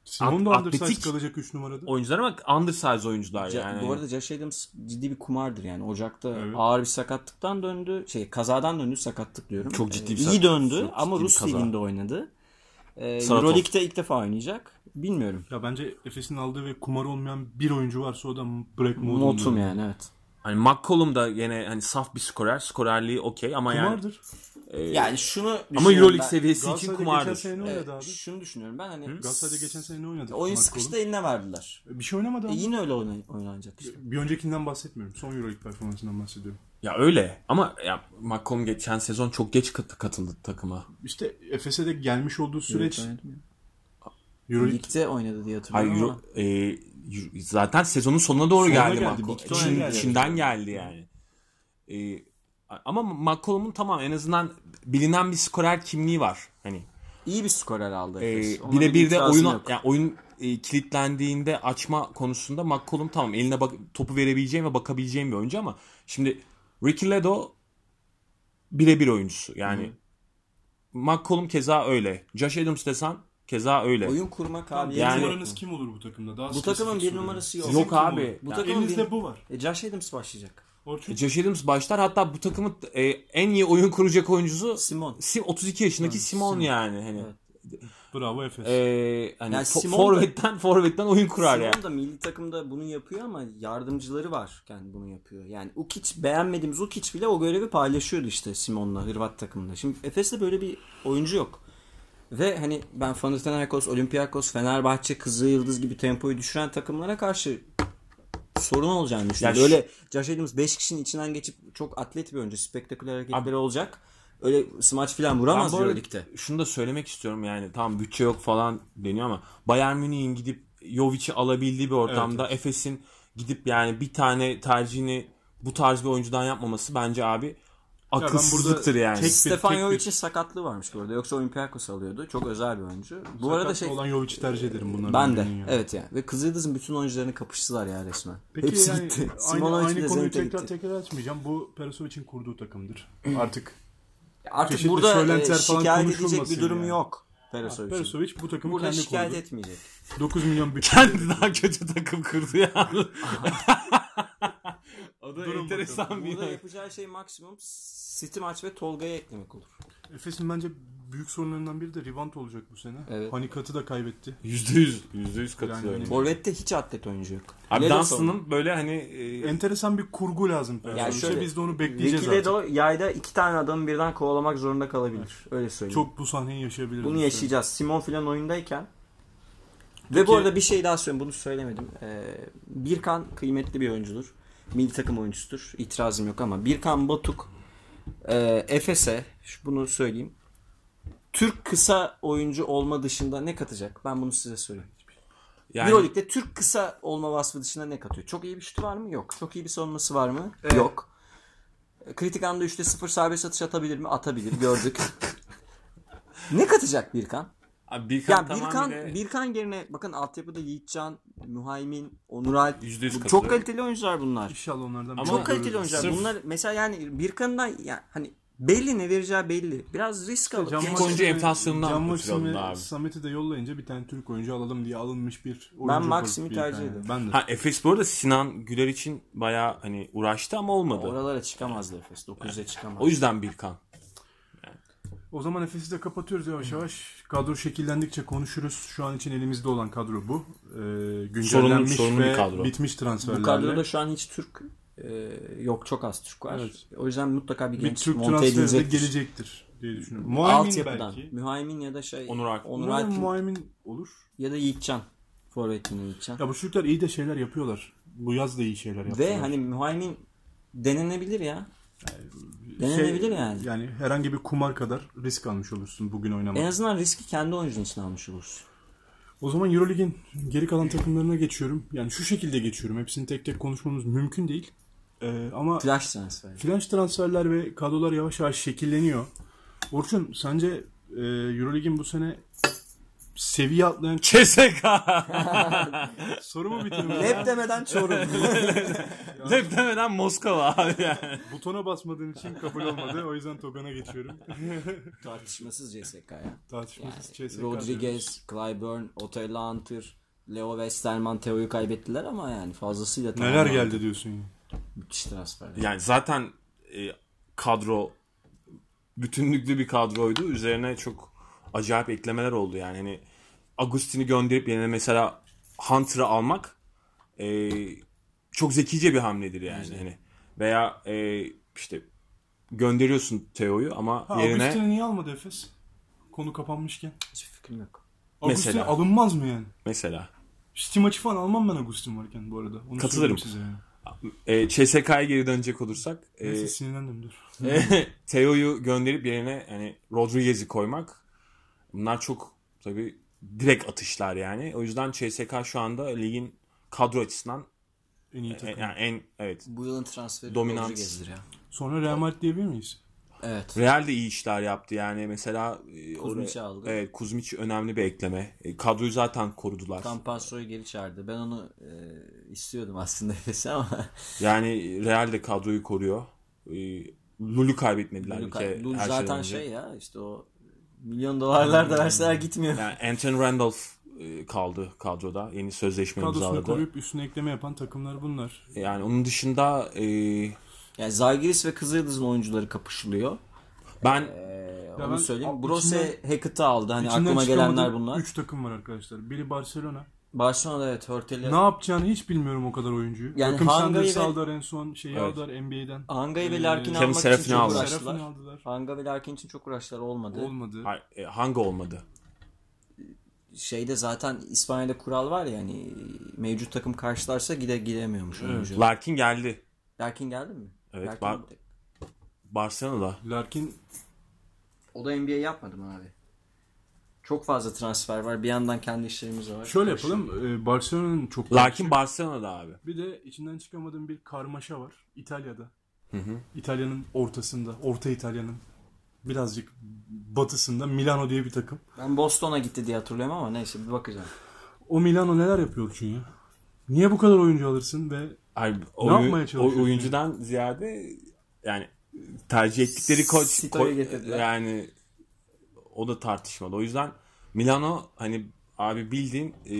[SPEAKER 1] Simon da undersize kalacak 3 numarada.
[SPEAKER 3] oyuncular ama undersize oyuncular
[SPEAKER 2] Ca-
[SPEAKER 3] yani.
[SPEAKER 2] Bu arada Josh Adams ciddi bir kumardır yani. Ocak'ta
[SPEAKER 1] Evet.
[SPEAKER 2] ağır bir sakatlıktan döndü. Şey kazadan döndü sakatlık diyorum.
[SPEAKER 3] Çok ciddi bir
[SPEAKER 2] Ee,
[SPEAKER 3] sak-
[SPEAKER 2] iyi döndü
[SPEAKER 3] çok
[SPEAKER 2] ama Rus liginde oynadı. Ee. Euroleague'de ilk defa oynayacak. Bilmiyorum.
[SPEAKER 1] Ya bence Efes'in aldığı ve kumar olmayan bir oyuncu varsa o da Break Modum.
[SPEAKER 2] Motum yani evet.
[SPEAKER 3] Hani McCollum da yine hani saf bir skorer. Skorerliği okey ama yani
[SPEAKER 1] Kumardır.
[SPEAKER 2] Yani şunu
[SPEAKER 3] ama
[SPEAKER 2] düşünüyorum
[SPEAKER 3] Euroleague seviyesi için kumardır.
[SPEAKER 1] sene ne oynadı abi?
[SPEAKER 2] Şunu düşünüyorum ben hani
[SPEAKER 1] Galatasaray'da geçen sene ne oynadı?
[SPEAKER 2] oyun sıkıştı eline verdiler.
[SPEAKER 1] Bir şey oynamadı
[SPEAKER 2] E
[SPEAKER 1] ama.
[SPEAKER 2] yine öyle oynay- oynanacak işte.
[SPEAKER 1] Bir öncekinden bahsetmiyorum. Son Euroleague performansından bahsediyorum.
[SPEAKER 3] Ya öyle ama ya McCollum geçen sezon çok geç kat- katıldı takıma.
[SPEAKER 1] İşte Efes'e de gelmiş olduğu süreç
[SPEAKER 2] Evet, oynadı.
[SPEAKER 1] Euroleague
[SPEAKER 2] Ligde oynadı diye
[SPEAKER 3] Hayır,
[SPEAKER 2] hatırlıyorum ama.
[SPEAKER 3] Euro- e, zaten sezonun sonuna doğru
[SPEAKER 1] Sonuna
[SPEAKER 3] geldi,
[SPEAKER 1] geldi, Ten geldi.
[SPEAKER 3] içinden geldi yani. E, ama McCollum'un tamam en azından bilinen bir skorer kimliği var. Hani
[SPEAKER 2] İyi bir skorer aldı
[SPEAKER 3] e,
[SPEAKER 2] Efes. Ona
[SPEAKER 3] birebir de
[SPEAKER 2] itirazım
[SPEAKER 3] oyunu
[SPEAKER 2] yok.
[SPEAKER 3] yani oyun e, kilitlendiğinde açma konusunda McCollum tamam eline bak, topu verebileceğim ve bakabileceğim bir oyuncu ama şimdi Ricky Ledo birebir oyuncusu. Yani McCollum keza öyle. Josh Adams desen keza öyle.
[SPEAKER 2] Oyun kurma kabiliyeti
[SPEAKER 1] bir
[SPEAKER 3] Yani-
[SPEAKER 2] yok.
[SPEAKER 1] numaranız kim olur bu takımda? Daha
[SPEAKER 2] Bu takımın bir numarası yok.
[SPEAKER 3] Yok abi.
[SPEAKER 2] Bu
[SPEAKER 3] Yani
[SPEAKER 2] takımın
[SPEAKER 1] Elinizde
[SPEAKER 2] bir-
[SPEAKER 1] bu var.
[SPEAKER 2] E, Josh Adams başlayacak.
[SPEAKER 1] Orçun.
[SPEAKER 3] Josh Adams başlar. Hatta bu takımın e, en iyi oyun kuracak oyuncusu
[SPEAKER 2] Simon.
[SPEAKER 3] Sim 32 yaşındaki Simon yani hani.
[SPEAKER 2] Evet.
[SPEAKER 1] Bravo Efes.
[SPEAKER 3] E, hani
[SPEAKER 2] Yani Simon da-
[SPEAKER 3] forvetten forvetten oyun kurar
[SPEAKER 2] Simon
[SPEAKER 3] yani.
[SPEAKER 2] da milli takımda bunu yapıyor ama yardımcıları varken bunu yapıyor. Yani Ukic beğenmediğimiz Ukic bile o görevi paylaşıyordu işte Simon'la Hırvat takımında. Şimdi Efes'te böyle bir oyuncu yok. Ve hani ben Panathinaikos, Olympiakos, Fenerbahçe, Kızılyıldız gibi tempoyu düşüren takımlara karşı sorun olacağını düşünüyorum.
[SPEAKER 3] Ya şu-
[SPEAKER 2] Öyle Josh Adams 5 kişinin içinden geçip çok atlet bir oyuncu. Spektaküler hareketleri olacak. Öyle smaç falan vuramaz Euroleague'de.
[SPEAKER 3] şunu da söylemek istiyorum yani tamam bütçe yok falan deniyor ama Bayern Münih'in gidip Jovic'i alabildiği bir ortamda Efes'in gidip yani bir tane tercihini bu tarz bir oyuncudan yapmaması bence abi akılsızlıktır yani.
[SPEAKER 1] tek-
[SPEAKER 2] Stefan
[SPEAKER 1] tek bir-
[SPEAKER 2] Jovic'in sakatlığı varmış bu arada. Yoksa Olympiakos alıyordu. Çok özel bir oyuncu. Bu arada şey
[SPEAKER 1] olan Jovic'i tercih ederim bunlardan
[SPEAKER 2] ben de.
[SPEAKER 1] yanına.
[SPEAKER 2] Evet yani. Ve Kızıldız'ın bütün oyuncularını kapıştılar ya resmen.
[SPEAKER 1] Peki
[SPEAKER 2] Hepsi
[SPEAKER 1] yani
[SPEAKER 2] gitti.
[SPEAKER 1] aynı,
[SPEAKER 2] Simonovic
[SPEAKER 1] aynı
[SPEAKER 2] de
[SPEAKER 1] konuyu tekrar
[SPEAKER 2] gitti.
[SPEAKER 1] tekrar açmayacağım. Bu Perisovic'in kurduğu takımdır. (clears throat) Artık
[SPEAKER 2] Artık
[SPEAKER 1] çeşitli
[SPEAKER 2] burada e, şikayet edecek bir durum
[SPEAKER 1] yani.
[SPEAKER 2] yok. Perasovic'in.
[SPEAKER 1] Perisovic bu takımı
[SPEAKER 2] Burada
[SPEAKER 1] kendi
[SPEAKER 2] şikayet
[SPEAKER 1] kurdu.
[SPEAKER 2] etmeyecek.
[SPEAKER 1] 9 milyon bütçe.
[SPEAKER 3] Kendi daha kötü takım kurdu yani. (laughs) o da
[SPEAKER 1] Durun
[SPEAKER 3] enteresan
[SPEAKER 1] bakalım.
[SPEAKER 3] bir
[SPEAKER 2] Burada yapacağı şey maksimum City maç ve Tolga'ya eklemek olur.
[SPEAKER 1] Efes'in bence büyük sorunlarından biri de rebound olacak bu sene.
[SPEAKER 2] Evet.
[SPEAKER 1] Hanikat'ı da kaybetti.
[SPEAKER 3] Yüzde yüz. Yüzde yüz katılıyorum.
[SPEAKER 1] Yani-
[SPEAKER 2] Forvet'te hiç atlet oyuncu yok.
[SPEAKER 3] Abi Dunstan'ın böyle hani e,
[SPEAKER 1] Enteresan bir kurgu lazım Perisovic'e.
[SPEAKER 2] şöyle,
[SPEAKER 1] Biz de onu bekleyeceğiz
[SPEAKER 2] Ricky
[SPEAKER 1] artık.
[SPEAKER 2] Ledo yayda iki tane adamı birden kovalamak zorunda kalabilir. Öyle söyleyeyim.
[SPEAKER 1] Çok bu sahneyi yaşayabiliriz.
[SPEAKER 2] Bunu yaşayacağız. Simon filan oyundayken. Ve bu arada bir şey daha söyleyeyim. Bunu söylemedim. Ee, Birkan kıymetli bir oyuncudur. Milli takım oyuncusudur. İtirazım yok ama Birkan Batuk e, Efes'e bunu söyleyeyim. Türk kısa oyuncu olma dışında ne katacak? Ben bunu size söyleyeyim.
[SPEAKER 3] Yani-
[SPEAKER 2] Euroleague'de Türk kısa olma vasfı dışında ne katıyor? Çok iyi bir şutu var mı? Yok. Çok iyi bir savunması var mı? Yok. Kritik anda 3'te 0 serbest atış atabilir mi? Atabilir. Gördük. (laughs) ne katacak Birkan?
[SPEAKER 3] Abi Birkan
[SPEAKER 2] Ya Birkan,
[SPEAKER 3] tamamıyla
[SPEAKER 2] Birkan yerine bakın altyapıda Yiğitcan, Muhaymin, Onur Alp. Çok kaliteli oyuncular bunlar.
[SPEAKER 1] İnşallah onlardan
[SPEAKER 3] Ama
[SPEAKER 1] bir
[SPEAKER 2] Çok kaliteli oyuncular.
[SPEAKER 3] Sırf-
[SPEAKER 2] Bunlar mesela yani Birkan'dan yani hani belli ne vereceği belli. Biraz risk alıp
[SPEAKER 1] Can
[SPEAKER 3] oyuncu enflasyonundan
[SPEAKER 1] Can
[SPEAKER 3] abi.
[SPEAKER 1] Samet'i de yollayınca bir tane Türk oyuncu alalım diye alınmış bir oyuncu.
[SPEAKER 2] Ben Maxim'i
[SPEAKER 1] profili
[SPEAKER 2] tercih
[SPEAKER 1] yani.
[SPEAKER 2] ederim.
[SPEAKER 1] Ben de.
[SPEAKER 3] Ha Efes bu arada Sinan Güler için bayağı hani uğraştı ama olmadı.
[SPEAKER 2] Oralara çıkamazdı Efes. 9'a çıkamaz.
[SPEAKER 3] O yüzden Birkan.
[SPEAKER 1] O zaman Efes'i de kapatıyoruz yavaş yavaş. Kadro şekillendikçe konuşuruz. Şu an için elimizde olan kadro bu. Ee, güncellenmiş
[SPEAKER 3] sorunlu
[SPEAKER 1] ve
[SPEAKER 3] bir kadro.
[SPEAKER 1] bitmiş transferlerle.
[SPEAKER 2] Bu kadroda şu an hiç Türk e, yok çok az Türk var.
[SPEAKER 1] Evet.
[SPEAKER 2] O yüzden mutlaka bir
[SPEAKER 1] bir
[SPEAKER 2] genç
[SPEAKER 1] Türk
[SPEAKER 2] monte edilecektir.
[SPEAKER 1] gelecektir diye düşünüyorum. Muaymin belki.
[SPEAKER 2] Mühaymin ya da şey
[SPEAKER 3] Onur Alp.
[SPEAKER 2] Onur Alp
[SPEAKER 1] Muaymin olur.
[SPEAKER 2] ya da Yiğitcan. Forvet'in Yiğitcan.
[SPEAKER 1] Ya bu çocuklar iyi de şeyler yapıyorlar. Bu yaz da iyi şeyler yapıyorlar.
[SPEAKER 2] Ve hani Mühaymin denenebilir ya. Denenebilir
[SPEAKER 1] Şey,
[SPEAKER 2] yani.
[SPEAKER 1] Yani herhangi bir kumar kadar risk almış olursun bugün oynamak.
[SPEAKER 2] En azından riski kendi oyuncun için almış olursun.
[SPEAKER 1] O zaman Eurolig'in geri kalan takımlarına geçiyorum. Yani şu şekilde geçiyorum. Hepsini tek tek konuşmamız mümkün değil. Ee, ama
[SPEAKER 2] Flash transfer.
[SPEAKER 1] flash transferler ve kadrolar yavaş yavaş şekilleniyor. Orçun sence e, Eurolig'in bu sene seviye atlayan
[SPEAKER 3] CSK.
[SPEAKER 1] soru mu bitirmiş?
[SPEAKER 2] Rap demeden Çorum. (laughs)
[SPEAKER 3] Lep demeden Moskova abi yani.
[SPEAKER 1] Butona basmadığın için kabul olmadı. O yüzden Togan'a geçiyorum. (laughs)
[SPEAKER 2] Tartışmasız CSK ya.
[SPEAKER 1] Tartışmasız
[SPEAKER 2] Yani
[SPEAKER 1] CSK.
[SPEAKER 2] Rodriguez, Clyburn, Otello Hunter, Leo Westerman, Teo'yu kaybettiler ama yani fazlasıyla
[SPEAKER 1] Neler geldi diyorsun ya.
[SPEAKER 2] Müthiş transfer.
[SPEAKER 3] Yani zaten e, kadro bütünlüklü bir kadroydu. Üzerine çok acayip eklemeler oldu yani. Hani Agustin'i gönderip yerine mesela Hunter'ı almak e, çok zekice bir hamledir yani. Hani veya e, işte gönderiyorsun Teo'yu ama
[SPEAKER 1] Ha,
[SPEAKER 3] yerine
[SPEAKER 1] Agustin'i niye almadı Efes? Konu kapanmışken.
[SPEAKER 2] Hiç fikrim yok.
[SPEAKER 1] Agustin
[SPEAKER 3] Mesela.
[SPEAKER 1] alınmaz mı yani?
[SPEAKER 3] mesela
[SPEAKER 1] Şiti maçı falan almam ben Agustin varken bu arada. Onu
[SPEAKER 3] Katılırım.
[SPEAKER 1] Size yani.
[SPEAKER 3] e, CSK'ya geri dönecek olursak e,
[SPEAKER 1] Neyse sinirlendim dur. (laughs)
[SPEAKER 3] Teo'yu gönderip yerine yani Rodriguez'i koymak bunlar çok tabi direkt atışlar yani. O yüzden CSK şu anda ligin kadro açısından
[SPEAKER 1] En iyi
[SPEAKER 3] e,
[SPEAKER 1] takım.
[SPEAKER 3] yani en evet
[SPEAKER 2] Bu yılın transferi
[SPEAKER 3] Dominant.
[SPEAKER 2] Rodriguez'dir ya.
[SPEAKER 1] Sonra Real Madrid diyebilir miyiz?
[SPEAKER 2] Evet.
[SPEAKER 3] Real de iyi işler yaptı yani mesela e,
[SPEAKER 2] Kuzmic'i
[SPEAKER 3] oraya-
[SPEAKER 2] aldı.
[SPEAKER 3] Evet Kuzmic önemli bir ekleme. E, kadroyu zaten korudular.
[SPEAKER 2] Campasso'yu geri çağırdı. Ben onu e, istiyordum aslında (laughs) Efes'e ama
[SPEAKER 3] Yani Real de kadroyu koruyor. E, Lulu kaybetmediler bir kere.
[SPEAKER 2] Lul
[SPEAKER 3] her şeyden
[SPEAKER 2] zaten
[SPEAKER 3] önce.
[SPEAKER 2] şey ya işte o milyon dolarlar da verseler gitmiyor.
[SPEAKER 3] Yani Anthony Randolph e, kaldı kadroda. Yeni sözleşme
[SPEAKER 1] Kadrosunu
[SPEAKER 3] imzaladı.
[SPEAKER 1] koruyup üstüne ekleme yapan takımlar bunlar.
[SPEAKER 3] Yani onun dışında e,
[SPEAKER 2] Yani Zalgiris ve Kızıldız'ın oyuncuları kapışılıyor.
[SPEAKER 3] ben
[SPEAKER 2] Ee, onu
[SPEAKER 1] ben
[SPEAKER 2] söyleyeyim. Brose Hackett'ı aldı. Hani aklıma gelenler bunlar.
[SPEAKER 1] Üç takım var arkadaşlar. Biri Barcelona.
[SPEAKER 2] Barcelona'da evet Hörtel'i.
[SPEAKER 1] Ne yapacağını hiç bilmiyorum o kadar oyuncuyu.
[SPEAKER 2] Yani
[SPEAKER 1] Takım
[SPEAKER 2] Hanga'yı
[SPEAKER 1] Sanders
[SPEAKER 2] ve-
[SPEAKER 1] aldılar en son. Şeyi
[SPEAKER 3] Evet.
[SPEAKER 1] aldılar NBA'den.
[SPEAKER 2] Anga'yı ve
[SPEAKER 1] Ee,
[SPEAKER 2] Larkin'i almak için
[SPEAKER 3] Serafin'i
[SPEAKER 2] çok
[SPEAKER 3] aldılar.
[SPEAKER 2] Uğraştılar.
[SPEAKER 1] aldılar.
[SPEAKER 2] Hanga ve Larkin için çok uğraştılar olmadı.
[SPEAKER 1] Olmadı.
[SPEAKER 3] Hayır, e, hangi olmadı?
[SPEAKER 2] Şeyde zaten İspanya'da kural var ya hani mevcut takım karşılarsa gide gidemiyormuş oyuncu.
[SPEAKER 3] Larkin geldi.
[SPEAKER 2] Larkin geldi mi?
[SPEAKER 3] Evet,
[SPEAKER 2] Larkin-
[SPEAKER 3] Bar- Barcelona'da.
[SPEAKER 1] Larkin
[SPEAKER 2] O da NBA yapmadı mı abi? Çok fazla transfer var. Bir yandan kendi işlerimiz var.
[SPEAKER 1] şöyle yapalım. e, Barcelona'nın çok
[SPEAKER 3] Larkin Barcelona'da abi.
[SPEAKER 1] Bir de içinden çıkamadığım bir karmaşa var. İtalya'da. İtalya'nın ortasında, Orta İtalya'nın birazcık batısında Milano diye bir takım.
[SPEAKER 2] Ben Boston'a gitti diye hatırlıyorum ama neyse bir bakacağım.
[SPEAKER 1] O Milano neler yapıyor Orçun ya? Niye bu kadar oyuncu alırsın ve
[SPEAKER 3] Ay,
[SPEAKER 1] Ne
[SPEAKER 3] oyu-
[SPEAKER 1] yapmaya çalışıyorsun
[SPEAKER 3] o- oyuncudan ziyade yani tercih ettikleri koç
[SPEAKER 2] Sito'yu
[SPEAKER 3] ko-
[SPEAKER 2] getirdiler.
[SPEAKER 3] yani o da tartışmalı. O yüzden Milano hani abi bildiğin e,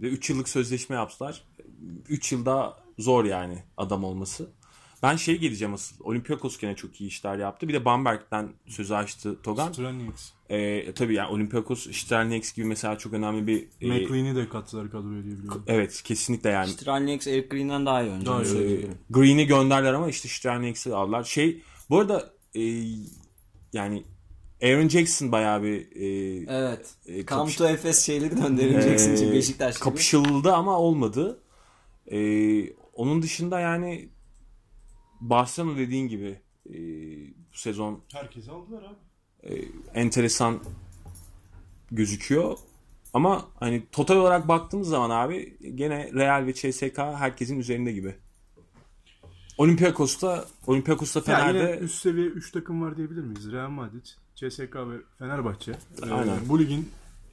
[SPEAKER 3] ve 3 yıllık sözleşme yaptılar. 3 yılda zor yani adam olması. Ben şey geleceğim asıl. Olympiakos gene çok iyi işler yaptı. Bir de Bamberg'den sözü açtı Togan.
[SPEAKER 1] Stranieks.
[SPEAKER 3] E, tabii yani Olympiakos, Sternex gibi mesela çok önemli bir e,
[SPEAKER 1] McLean'i de kattılar kadroya diye biliyorum.
[SPEAKER 3] evet kesinlikle yani
[SPEAKER 2] Strelnieks Eric Green'den daha iyi oyuncu.
[SPEAKER 1] Daha iyi.
[SPEAKER 3] Green'i gönderler ama işte Sternicks'i aldılar. Şey bu arada e, yani Aaron Jackson bayağı bir e,
[SPEAKER 2] Evet.
[SPEAKER 3] E,
[SPEAKER 2] Come
[SPEAKER 3] kapış-
[SPEAKER 2] to Efes şeyleri gönderileceksin için
[SPEAKER 3] e,
[SPEAKER 2] Beşiktaş gibi.
[SPEAKER 3] kapışıldı ama olmadı. E, onun dışında yani Barcelona dediğin gibi e, bu sezon
[SPEAKER 1] Herkesi aldılar abi.
[SPEAKER 3] e, enteresan gözüküyor. Ama hani total olarak baktığımız zaman abi gene Real ve CSK herkesin üzerinde gibi. Olympiakos'ta Olympiakos'ta
[SPEAKER 1] Yani
[SPEAKER 3] Fener'de
[SPEAKER 1] yine üst seviye 3 takım var diyebilir miyiz? Real Madrid, CSK ve Fenerbahçe. Ee,
[SPEAKER 3] Aynen.
[SPEAKER 1] bu ligin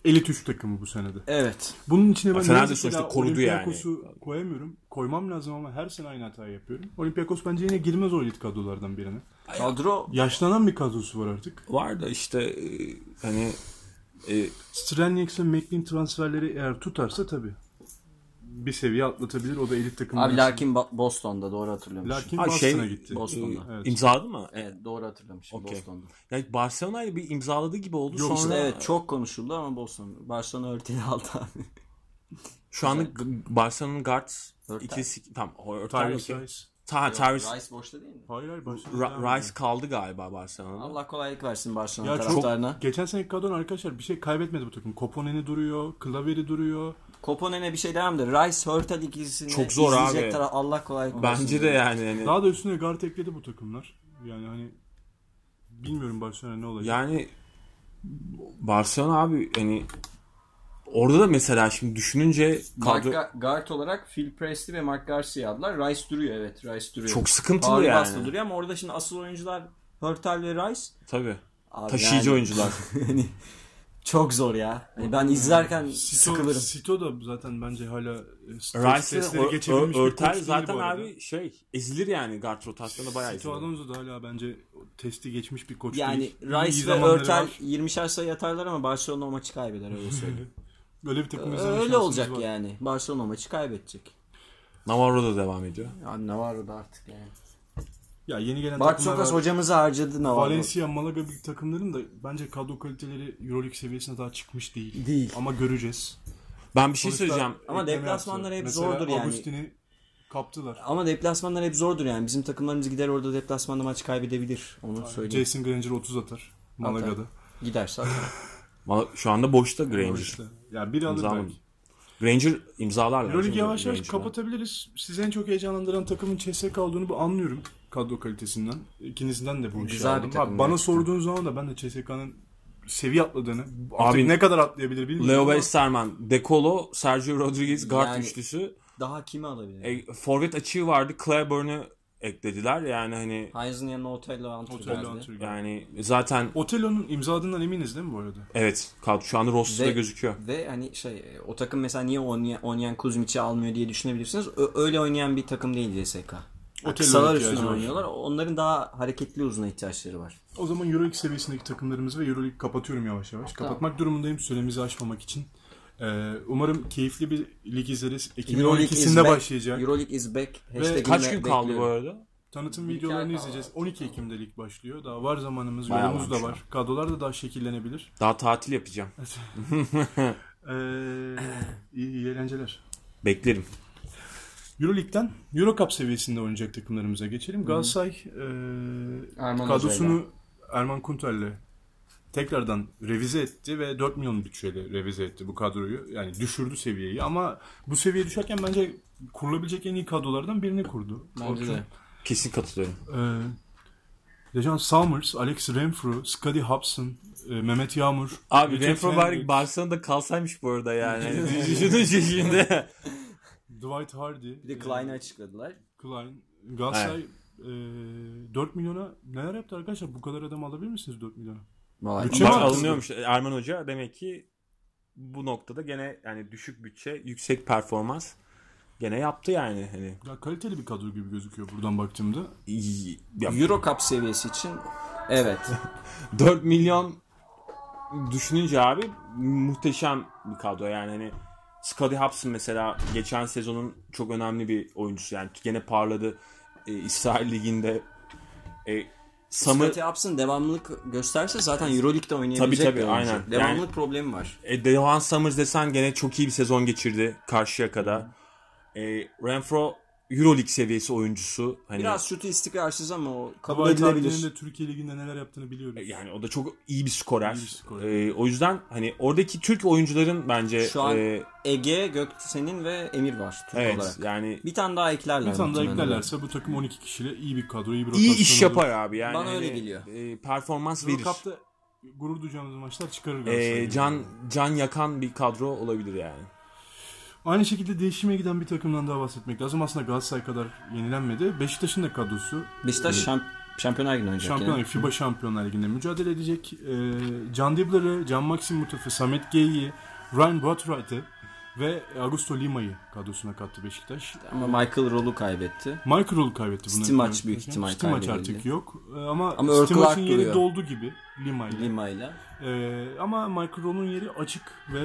[SPEAKER 1] elit 3 takımı bu senede.
[SPEAKER 2] Evet.
[SPEAKER 1] Bunun içine ben
[SPEAKER 3] Fener de sonuçta korudu yani.
[SPEAKER 1] Olympiakos'u koyamıyorum. Koymam lazım ama her sene aynı hatayı yapıyorum. Olympiakos bence yine girmez o elit kadrolardan birine.
[SPEAKER 2] Kadro
[SPEAKER 1] Yaşlanan bir kadrosu var artık.
[SPEAKER 3] var da işte e, hani e,
[SPEAKER 1] Strelnieks ve McLean transferleri eğer tutarsa tabii bir seviye atlatabilir. O da elit takım.
[SPEAKER 2] abi Larkin Ba- Boston'da doğru hatırlıyormuşum.
[SPEAKER 1] Larkin
[SPEAKER 3] Ha,
[SPEAKER 1] Boston'a
[SPEAKER 3] şey,
[SPEAKER 1] gitti.
[SPEAKER 2] Boston'da.
[SPEAKER 1] Evet.
[SPEAKER 3] imzaladı mı?
[SPEAKER 2] Evet doğru hatırlamışım
[SPEAKER 3] Okey.
[SPEAKER 2] Boston'da.
[SPEAKER 3] Yani Barcelona ile bir imzaladı gibi oldu.
[SPEAKER 1] Yok,
[SPEAKER 3] Sonra
[SPEAKER 2] İşte evet çok konuşuldu ama Boston. Barcelona örteli aldı abi.
[SPEAKER 3] şu anda Barcelona'nın guards
[SPEAKER 2] Örtel.
[SPEAKER 3] ikisi tam Örtel
[SPEAKER 1] Tyrese
[SPEAKER 3] okey.
[SPEAKER 1] Rice.
[SPEAKER 3] Ta, Tyrese
[SPEAKER 2] Rice boşta değil mi?
[SPEAKER 1] Hayır hayır başladı.
[SPEAKER 3] Ra- Rice kaldı galiba Barcelona'da.
[SPEAKER 2] Allah kolaylık versin Barcelona
[SPEAKER 1] Ya çok
[SPEAKER 2] taraftarına.
[SPEAKER 1] geçen sene kadron arkadaşlar bir şey kaybetmedi bu takım. Koponen'i duruyor, Klaveri duruyor.
[SPEAKER 2] Koponen'e bir şey demem de Rice Hurtel ikilisini
[SPEAKER 3] Çok zor abi.
[SPEAKER 2] taraf Allah kolaylık versin.
[SPEAKER 3] Bence de yani. hani-
[SPEAKER 1] Daha da üstüne guard ekledi bu takımlar. Yani hani bilmiyorum Barcelona ne olacak.
[SPEAKER 3] Yani Barcelona abi hani orada da mesela şimdi düşününce
[SPEAKER 2] Mark
[SPEAKER 3] kadro
[SPEAKER 2] Ga- guard olarak Phil Presley ve Mark Garcia aldılar. Rice duruyor evet. Rice duruyor.
[SPEAKER 3] çok sıkıntılı
[SPEAKER 2] Ağır
[SPEAKER 3] yani.
[SPEAKER 2] duruyor ama orada şimdi asıl oyuncular Hurtel ve Rice.
[SPEAKER 3] Tabii.
[SPEAKER 2] Abi
[SPEAKER 3] Taşıyıcı
[SPEAKER 2] yani-
[SPEAKER 3] oyuncular. (laughs)
[SPEAKER 2] Hani çok zor ya. Hani ben izlerken
[SPEAKER 1] Sito,
[SPEAKER 2] sıkılırım.
[SPEAKER 1] Sito da zaten bence hala e, stres
[SPEAKER 3] Rice
[SPEAKER 1] testleri
[SPEAKER 3] ve
[SPEAKER 1] geçebilmiş bir
[SPEAKER 3] Örtel zaten
[SPEAKER 1] bu arada.
[SPEAKER 3] abi şey ezilir yani guard rotasyonu bayağı
[SPEAKER 1] Sito
[SPEAKER 3] ezilir.
[SPEAKER 1] Alonso da hala bence testi geçmiş bir koç
[SPEAKER 2] Yani
[SPEAKER 1] değil. İyi
[SPEAKER 2] Rice ve Örtel
[SPEAKER 1] var.
[SPEAKER 2] 20'şer sayı atarlar ama Barcelona o maçı kaybeder öyle söyleyeyim. (laughs)
[SPEAKER 1] Böyle bir takım izleme
[SPEAKER 2] öyle olacak
[SPEAKER 1] var.
[SPEAKER 2] yani. Barcelona maçı kaybedecek.
[SPEAKER 3] Navarro da devam ediyor.
[SPEAKER 2] Yani Navarro da artık yani.
[SPEAKER 1] Ya yeni gelen
[SPEAKER 2] Bart
[SPEAKER 1] var.
[SPEAKER 2] hocamızı harcadı Navarro.
[SPEAKER 1] Valencia, Malaga gibi takımların da bence kadro kaliteleri Euroleague seviyesine daha çıkmış değil.
[SPEAKER 2] Değil.
[SPEAKER 1] Ama göreceğiz.
[SPEAKER 3] Ben bir şey
[SPEAKER 1] Sonuçta
[SPEAKER 3] söyleyeceğim.
[SPEAKER 2] Ama deplasmanlar hep
[SPEAKER 1] Mesela
[SPEAKER 2] zordur yani.
[SPEAKER 1] Agustin'i kaptılar.
[SPEAKER 2] Ama deplasmanlar hep zordur yani. Bizim takımlarımız gider orada deplasmanda maç kaybedebilir. Onu söyleyeyim.
[SPEAKER 1] Jason Granger 30 atar. Malaga'da.
[SPEAKER 2] Gider zaten. (laughs)
[SPEAKER 3] Valla Şu anda boşta Granger.
[SPEAKER 1] İşte. Ya biri alır belki.
[SPEAKER 3] Granger imzalarlar.
[SPEAKER 1] Euroleague
[SPEAKER 3] Şimdi
[SPEAKER 1] yavaş yavaş kapatabiliriz. Sizi en çok heyecanlandıran takımın CSK olduğunu bu anlıyorum. Kadro kalitesinden. İkinizden de bu işi
[SPEAKER 2] Güzel
[SPEAKER 1] aldım. Abi bana
[SPEAKER 2] gerçekten.
[SPEAKER 1] sorduğun zaman da ben de CSK'nın seviye atladığını,
[SPEAKER 3] Abi,
[SPEAKER 1] ne kadar atlayabilir bilmiyorum.
[SPEAKER 3] Leo Westerman, De Colo, Sergio Rodriguez guard
[SPEAKER 2] Yani-
[SPEAKER 3] üçlüsü.
[SPEAKER 2] Daha kimi alabilir?
[SPEAKER 3] E, forvet açığı vardı. Claiborne'u eklediler. Yani hani
[SPEAKER 2] Heinz'in yanına Otello Antru
[SPEAKER 1] Otello
[SPEAKER 2] geldi.
[SPEAKER 3] Yani zaten
[SPEAKER 1] Otello'nun imzaladığından eminiz değil mi bu arada?
[SPEAKER 3] evet kadro şu anda roster'da
[SPEAKER 2] Ve-
[SPEAKER 3] gözüküyor.
[SPEAKER 2] Ve hani şey o takım mesela niye oynayan, oynayan Kuzmic'i almıyor diye düşünebilirsiniz. Ö- öyle oynayan bir takım değil CSK.
[SPEAKER 1] Otello'ya
[SPEAKER 2] Kısalar
[SPEAKER 1] ihtiyacı
[SPEAKER 2] üstüne
[SPEAKER 1] var.
[SPEAKER 2] oynuyorlar. Onların daha hareketli uzuna ihtiyaçları var.
[SPEAKER 1] O zaman Euroleague seviyesindeki takımlarımızı ve Euroleague kapatıyorum yavaş yavaş. Kapatmak durumundayım süremizi aşmamak için. Ee, umarım keyifli bir lig izleriz. Ekim'in
[SPEAKER 2] Euroleague is
[SPEAKER 1] 12'sinde
[SPEAKER 2] back.
[SPEAKER 1] başlayacak.
[SPEAKER 2] Euroleague is back. Hashtag'imle
[SPEAKER 3] Kaç gün kaldı bu arada?
[SPEAKER 1] Tanıtım videolarını izleyeceğiz. 12 Ekim'de lig başlıyor. Daha var zamanımız,
[SPEAKER 3] Bayağı
[SPEAKER 1] yolumuz da var. Kadrolar da daha şekillenebilir.
[SPEAKER 3] Daha tatil yapacağım. (laughs)
[SPEAKER 1] Ee, iyi, iyi eğlenceler.
[SPEAKER 3] Beklerim.
[SPEAKER 1] Euroleague'den Eurocup seviyesinde oynayacak takımlarımıza geçelim. Galatasaray e,
[SPEAKER 2] Erman
[SPEAKER 1] kadrosunu Erman Kunter'le tekrardan revize etti ve 4 milyon bütçeyle revize etti bu kadroyu. Yani düşürdü seviyeyi ama bu seviye düşerken bence kurulabilecek en iyi kadrolardan birini kurdu.
[SPEAKER 2] Bence de.
[SPEAKER 3] Kesin katılıyorum.
[SPEAKER 1] Ee, Dejan Summers, Alex Renfro, Scottie Hobson, e, Mehmet Yağmur.
[SPEAKER 3] Abi Renfro bari Barcelona'da kalsaymış bu arada yani. (laughs) (laughs) Düşünün şimdi.
[SPEAKER 1] Dwight Hardy.
[SPEAKER 2] Bir de Klein'i açıkladılar.
[SPEAKER 1] Klein. Galatasaray e, 4 milyona neler yaptı arkadaşlar? Bu kadar adam alabilir misiniz 4 milyona?
[SPEAKER 2] Vay.
[SPEAKER 1] Bütçe arttırdı?
[SPEAKER 3] alınıyormuş. Erman Hoca demek ki bu noktada gene yani düşük bütçe, yüksek performans gene yaptı yani. Hani
[SPEAKER 1] Ya kaliteli bir kadro gibi gözüküyor buradan baktığımda.
[SPEAKER 3] iyi- ya
[SPEAKER 2] Eurocup seviyesi için evet. (laughs)
[SPEAKER 3] 4 milyon düşününce abi muhteşem bir kadro yani hani Scottie Hobson mesela geçen sezonun çok önemli bir oyuncusu yani gene parladı e, İsrail Ligi'nde e, Summer,
[SPEAKER 2] Scottie Upson devamlılık gösterse zaten Euroleague'de oynayabilecek
[SPEAKER 3] Tabii, tabii, aynen.
[SPEAKER 2] Devamlılık
[SPEAKER 3] Yani-
[SPEAKER 2] problemi var.
[SPEAKER 3] e, Devan Summers desen gene çok iyi bir sezon geçirdi Karşıyaka'da e, Renfro Euroleague seviyesi oyuncusu hani
[SPEAKER 2] Biraz şutu istikrarsız ama o kabul edilebilir.
[SPEAKER 1] de Türkiye Ligi'nde neler yaptığını biliyoruz.
[SPEAKER 3] yani o da çok iyi bir skorer.
[SPEAKER 1] İyi bir skorer.
[SPEAKER 3] E, o yüzden hani oradaki Türk oyuncuların bence
[SPEAKER 2] Şu an
[SPEAKER 3] e,
[SPEAKER 2] Ege, Göksen'in ve Emir var Türk
[SPEAKER 3] evet
[SPEAKER 2] olarak.
[SPEAKER 3] yani
[SPEAKER 2] Bir tane daha eklerler.
[SPEAKER 1] Bir tane daha eklerlerse bu takım 12 kişiyle iyi bir kadro, iyi bir
[SPEAKER 3] iyi
[SPEAKER 1] rotasyon
[SPEAKER 3] iş
[SPEAKER 1] olur.
[SPEAKER 3] yapar abi yani.
[SPEAKER 2] Bana öyle
[SPEAKER 3] hani,
[SPEAKER 2] geliyor.
[SPEAKER 3] e, performans verir.
[SPEAKER 1] Eurocup'ta gurur duyacağımız maçlar çıkarır
[SPEAKER 3] Ee,
[SPEAKER 1] Galatasaray'a.
[SPEAKER 3] can can yakan bir kadro olabilir yani.
[SPEAKER 1] Aynı şekilde değişime giden bir takımdan daha bahsetmek lazım. Aslında Galatasaray kadar yenilenmedi. Beşiktaş'ın da kadrosu
[SPEAKER 2] Beşiktaş şamp Şampiyonlar Ligi'nde oynayacak
[SPEAKER 1] Şampiyonlar. Ligi, FIBA Şampiyonlar Ligi'nde mücadele edecek. Ee, Can Dibler'ı, Can Maxim Mutaf'ı, Samet Geyi'yi, Ryan Waterwright'ı ve Augusto Lima'yı kadrosuna kattı Beşiktaş.
[SPEAKER 2] Ama Michael Roll'u kaybetti.
[SPEAKER 1] Michael Roll kaybetti. kaybetmek
[SPEAKER 2] büyük ihtimal
[SPEAKER 1] Stimac
[SPEAKER 2] kaybedildi.
[SPEAKER 1] artık yok. Ee, ama,
[SPEAKER 2] Ama Clark
[SPEAKER 1] yeri
[SPEAKER 2] duruyor.
[SPEAKER 1] doldu gibi Lima'yla.
[SPEAKER 2] Lima'yla.
[SPEAKER 1] Ee, ama Michael Roll'un yeri açık ve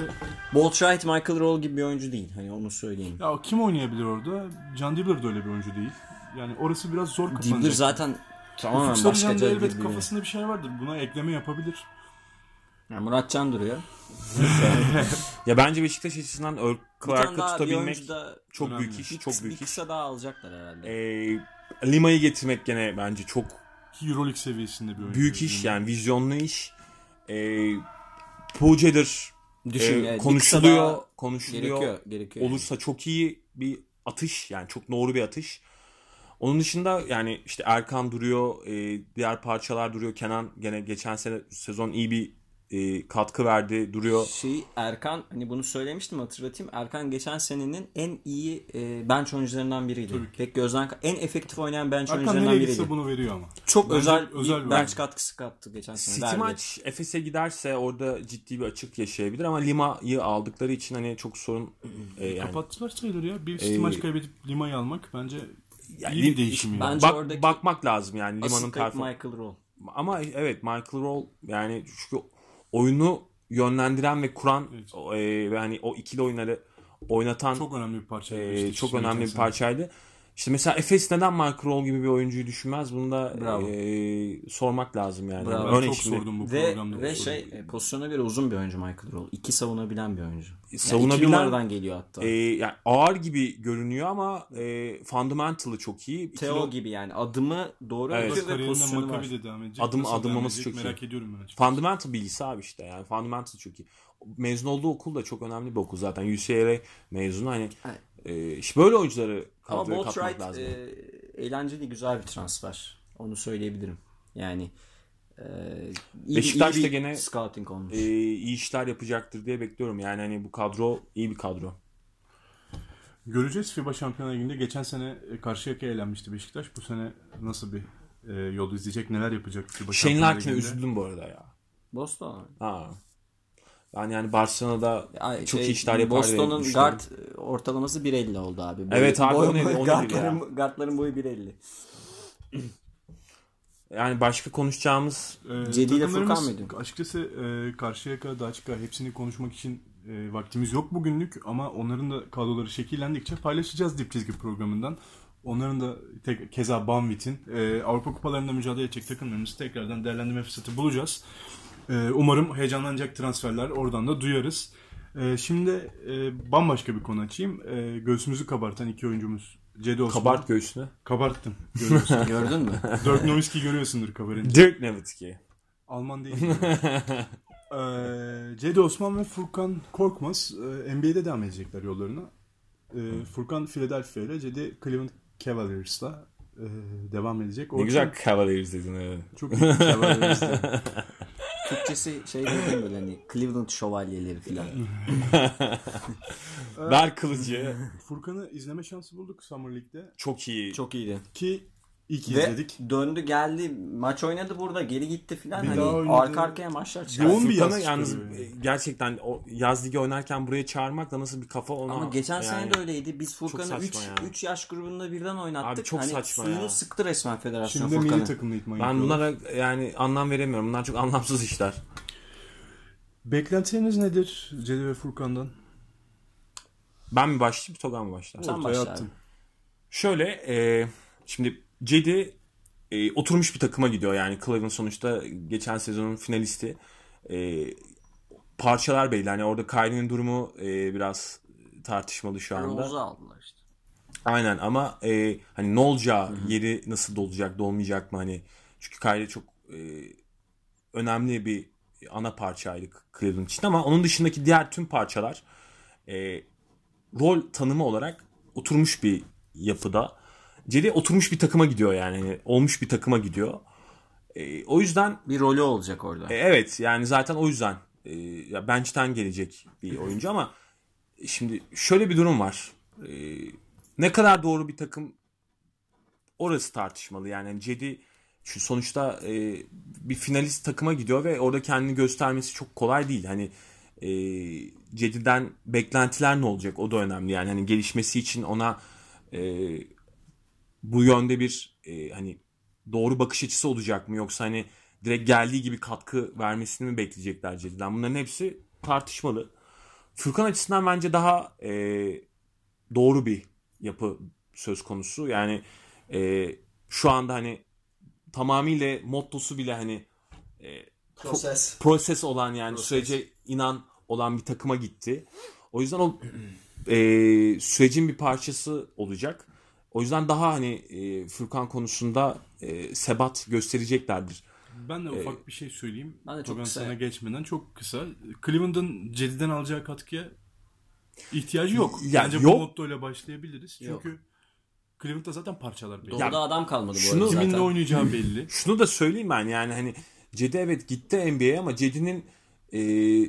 [SPEAKER 2] Boatwright Michael Roll gibi bir oyuncu değil. Hani onu söyleyeyim.
[SPEAKER 1] ya kim oynayabilir orada? Can Dibler de öyle bir oyuncu değil. Yani orası biraz zor kapanacak.
[SPEAKER 2] Dibler zaten tamamen başka
[SPEAKER 1] elbet
[SPEAKER 2] biri.
[SPEAKER 1] kafasında bir şey vardır. Buna ekleme yapabilir.
[SPEAKER 2] Yani Murat Can duruyor. (laughs)
[SPEAKER 3] Ya bence Beşiktaş açısından Earl Clark'ı tutabilmek çok
[SPEAKER 1] önemli.
[SPEAKER 3] büyük iş.
[SPEAKER 2] bir,
[SPEAKER 3] Çok büyük
[SPEAKER 2] bir
[SPEAKER 3] iş.
[SPEAKER 2] kısa daha alacaklar herhalde.
[SPEAKER 3] Ee, Lima'yı getirmek gene bence çok
[SPEAKER 1] Ki Euroleague seviyesinde bir oyuncu.
[SPEAKER 3] büyük iş yani vizyonlu iş. Ee, Puce'dir.
[SPEAKER 2] Düşün,
[SPEAKER 3] Ee, konuşuluyor, konuşuluyor.
[SPEAKER 2] gerekiyor, gerekiyor.
[SPEAKER 3] Olursa çok iyi bir atış yani çok doğru bir atış. Onun dışında yani işte Erkan duruyor, e, diğer parçalar duruyor. Kenan gene geçen sene sezon iyi bir e, katkı verdi, duruyor.
[SPEAKER 2] Şey Erkan hani bunu söylemiştim hatırlatayım. Erkan geçen senenin en iyi e, bench oyuncularından biriydi. Pek gözden en efektif oynayan bench
[SPEAKER 1] Erkan
[SPEAKER 2] oyuncularından biriydi.
[SPEAKER 1] bunu veriyor ama.
[SPEAKER 2] Çok
[SPEAKER 1] Bence
[SPEAKER 2] özel,
[SPEAKER 1] özel
[SPEAKER 2] bir
[SPEAKER 1] bir
[SPEAKER 2] bench
[SPEAKER 1] oyuncu.
[SPEAKER 2] katkısı kattı geçen sene.
[SPEAKER 3] City
[SPEAKER 2] verdi.
[SPEAKER 3] maç Efes'e giderse orada ciddi bir açık yaşayabilir ama Lima'yı aldıkları için hani çok sorun e, yani
[SPEAKER 1] Kapattılar sayılır ya. Bir City
[SPEAKER 3] Ee,
[SPEAKER 1] maç kaybedip Lima'yı almak bence
[SPEAKER 3] Yani
[SPEAKER 1] iyi bir değişim yani.
[SPEAKER 2] Bence
[SPEAKER 3] bak, bakmak lazım yani Lima'nın performansı.
[SPEAKER 2] Michael Roll.
[SPEAKER 3] Ama evet Michael Roll yani çünkü oyunu yönlendiren ve kuran e, ve hani o ikili oyunları oynatan
[SPEAKER 1] Çok önemli bir parça.
[SPEAKER 3] e,
[SPEAKER 1] İşte
[SPEAKER 3] çok önemli bir parçaydı. İşte mesela Efes neden Michael Roll gibi bir oyuncuyu düşünmez? Bunu da
[SPEAKER 2] Bravo.
[SPEAKER 3] e, sormak lazım yani.
[SPEAKER 2] Bravo.
[SPEAKER 1] Ben
[SPEAKER 3] Örnek
[SPEAKER 1] çok
[SPEAKER 3] şimdi
[SPEAKER 1] sordum bu
[SPEAKER 2] Ve,
[SPEAKER 1] programda.
[SPEAKER 2] ve şey e, pozisyona göre uzun bir oyuncu Michael Roll. İki savunabilen bir oyuncu. Yani
[SPEAKER 3] Savunabilen-
[SPEAKER 2] iki numaradan geliyor hatta.
[SPEAKER 3] e, yani ağır gibi görünüyor ama e, fundamental'ı çok iyi. İkili-
[SPEAKER 2] Teo gibi yani adımı doğru
[SPEAKER 3] Evet.
[SPEAKER 2] atıyor ve pozisyonu var.
[SPEAKER 3] Adım-
[SPEAKER 1] Nasıl
[SPEAKER 3] adımlaması çok iyi.
[SPEAKER 1] Merak ediyorum ben açıkçası.
[SPEAKER 3] Fundamental bilgisi abi işte yani fundamental çok iyi. Mezun olduğu okul da çok önemli bir okul zaten. UCLA mezunu hani
[SPEAKER 2] Evet.
[SPEAKER 3] E, işte böyle oyuncuları
[SPEAKER 2] Ama
[SPEAKER 3] kadroya katmak
[SPEAKER 2] Boatwright
[SPEAKER 3] lazım.
[SPEAKER 2] e, eğlenceli güzel bir transfer. Onu söyleyebilirim. Yani e, iyi,
[SPEAKER 3] Beşiktaş da gene-
[SPEAKER 2] scouting olmuş.
[SPEAKER 3] e, iyi işler yapacaktır diye bekliyorum. Yani hani bu kadro iyi bir kadro.
[SPEAKER 1] Göreceğiz FIBA Şampiyonlar Ligi'nde. Geçen sene e, Karşıyaka'ya eğlenmişti Beşiktaş. Bu sene nasıl bir e, yol izleyecek, neler yapacak FIBA
[SPEAKER 3] Shane
[SPEAKER 1] Şampiyonlar Ligi'nde?
[SPEAKER 3] üzüldüm bu arada ya.
[SPEAKER 2] Boston.
[SPEAKER 3] Ha. Ben yani Barcelona'da
[SPEAKER 2] Ay,
[SPEAKER 3] çok
[SPEAKER 2] şey,
[SPEAKER 3] iyi işler yapar
[SPEAKER 2] Boston'un guard ortalaması 1.50 oldu abi.
[SPEAKER 3] Evet abi, o nedir, o nedir
[SPEAKER 2] guardların, (laughs)
[SPEAKER 3] ya?
[SPEAKER 2] guardların boyu 1.50. (clears throat)
[SPEAKER 3] Yani başka konuşacağımız
[SPEAKER 1] E,
[SPEAKER 2] Cedi ile Furkan mıydı?
[SPEAKER 1] Açıkçası e, Karşıyaka, Daçka hepsini konuşmak için e, vaktimiz yok bugünlük ama onların da kadroları şekillendikçe paylaşacağız dip çizgi programından. Onların da tek, keza Banvit'in e, Avrupa Kupalarında mücadele edecek takımlarımızı tekrardan değerlendirme fırsatı bulacağız. E, umarım heyecanlanacak transferler oradan da duyarız. E, şimdi e, bambaşka bir konu açayım. E, göğsümüzü kabartan iki oyuncumuz. Cedi Osman.
[SPEAKER 3] kabart göğsünü.
[SPEAKER 1] Kabarttım. Görüyorsun. (laughs)
[SPEAKER 2] Gördün mü?
[SPEAKER 1] Dirk Nowitzki görüyorsundur kabarınca.
[SPEAKER 3] Dirk Nowitzki.
[SPEAKER 1] Alman değil. ee, Cedi Osman ve Furkan Korkmaz e, NBA'de devam edecekler yollarına. Ee, Furkan Philadelphia ile Cedi Cleveland Cavaliers'la e, devam edecek.
[SPEAKER 3] Ne
[SPEAKER 1] Orçun-
[SPEAKER 3] güzel Cavaliers dedin evet.
[SPEAKER 1] Çok iyi Cavaliers'te. (laughs)
[SPEAKER 2] Türkçesi şey değil böyle hani Cleveland şövalyeleri falan. (laughs)
[SPEAKER 3] Ver kılıcı.
[SPEAKER 1] Furkan'ı izleme şansı bulduk Summer League'de.
[SPEAKER 3] Çok iyi.
[SPEAKER 2] Çok iyiydi.
[SPEAKER 1] Ki ki
[SPEAKER 2] Ve
[SPEAKER 1] izledik.
[SPEAKER 2] döndü geldi maç oynadı burada geri gitti filan
[SPEAKER 1] Bir
[SPEAKER 2] hani
[SPEAKER 1] oynadı.
[SPEAKER 2] arka arkaya maçlar çıkardı.
[SPEAKER 1] Yoğun bir
[SPEAKER 3] Furkan'ı
[SPEAKER 1] yaz
[SPEAKER 3] yalnız
[SPEAKER 1] çıkarıyor
[SPEAKER 3] e, gerçekten o yaz ligi oynarken buraya çağırmak da nasıl bir kafa ona.
[SPEAKER 2] Ama geçen
[SPEAKER 3] yani,
[SPEAKER 2] sene de öyleydi. Biz Furkan'ı
[SPEAKER 3] saçma
[SPEAKER 2] 3
[SPEAKER 3] ya.
[SPEAKER 2] 3 yaş grubunda birden oynattık.
[SPEAKER 3] Abi çok
[SPEAKER 2] hani
[SPEAKER 3] saçma
[SPEAKER 2] suyunu
[SPEAKER 3] ya.
[SPEAKER 2] sıktı resmen federasyon
[SPEAKER 1] Şimdi de milli
[SPEAKER 2] Furkan'ı.
[SPEAKER 1] takımla itman
[SPEAKER 3] Ben
[SPEAKER 1] yapıyorlar.
[SPEAKER 3] bunlara yani anlam veremiyorum. Bunlar çok anlamsız işler.
[SPEAKER 1] Beklentileriniz nedir Cedi ve Furkan'dan?
[SPEAKER 3] Ben mi başlayayım, Togan mı başlar?
[SPEAKER 2] Sen
[SPEAKER 1] Ortaya
[SPEAKER 2] başla.
[SPEAKER 3] Şöyle, e, şimdi Cedi e, oturmuş bir takıma gidiyor. Yani Cleveland sonuçta geçen sezonun finalisti. E, parçalar belli. Hani orada Kyrie'nin durumu e, biraz tartışmalı şu anda.
[SPEAKER 2] Rose'u aldılar işte.
[SPEAKER 3] Aynen ama e, hani ne olacağı, yeri nasıl dolacak, dolmayacak mı hani. Çünkü Kyrie çok e, önemli bir ana parçaydı Cleveland için ama onun dışındaki diğer tüm parçalar e, rol tanımı olarak oturmuş bir yapıda. Cedi oturmuş bir takıma gidiyor yani. Olmuş bir takıma gidiyor. E, o yüzden
[SPEAKER 2] Bir rolü olacak orada.
[SPEAKER 3] e, evet yani zaten o yüzden e, ya bench'ten gelecek bir oyuncu ama şimdi şöyle bir durum var. E, ne kadar doğru bir takım orası tartışmalı. Yani Cedi şu sonuçta e, bir finalist takıma gidiyor ve orada kendini göstermesi çok kolay değil. Hani e, Cedi'den beklentiler ne olacak? O da önemli. Yani hani gelişmesi için ona e, bu yönde bir e, hani doğru bakış açısı olacak mı yoksa hani direkt geldiği gibi katkı vermesini mi bekleyecekler Cedi'den? Bunların hepsi tartışmalı. Furkan açısından bence daha e, doğru bir yapı söz konusu. Yani e, şu anda hani tamamıyla mottosu bile hani e,
[SPEAKER 2] Proses.
[SPEAKER 3] proses olan yani sürece inan olan bir takıma gitti. O yüzden o (clears throat) e, sürecin bir parçası olacak. O yüzden daha hani e, Furkan konusunda e, sebat göstereceklerdir.
[SPEAKER 1] Ben de ufak bir şey söyleyeyim.
[SPEAKER 2] Ben de çok
[SPEAKER 1] Togan
[SPEAKER 2] kısa.
[SPEAKER 1] sana geçmeden çok kısa. Cleveland'ın Cedi'den alacağı katkıya ihtiyacı yok.
[SPEAKER 3] Ya
[SPEAKER 1] Bence
[SPEAKER 3] yok.
[SPEAKER 1] bu mottoyla başlayabiliriz.
[SPEAKER 2] Yok.
[SPEAKER 1] Çünkü Cleveland'da zaten parçalar belli.
[SPEAKER 2] Doğuda adam kalmadı bu
[SPEAKER 3] şunu-
[SPEAKER 2] arada
[SPEAKER 1] Kimin ne
[SPEAKER 2] zaten.
[SPEAKER 1] oynayacağı (laughs) belli.
[SPEAKER 3] Şunu da söyleyeyim ben yani hani Cedi evet gitti NBA'ye ama Cedi'nin e,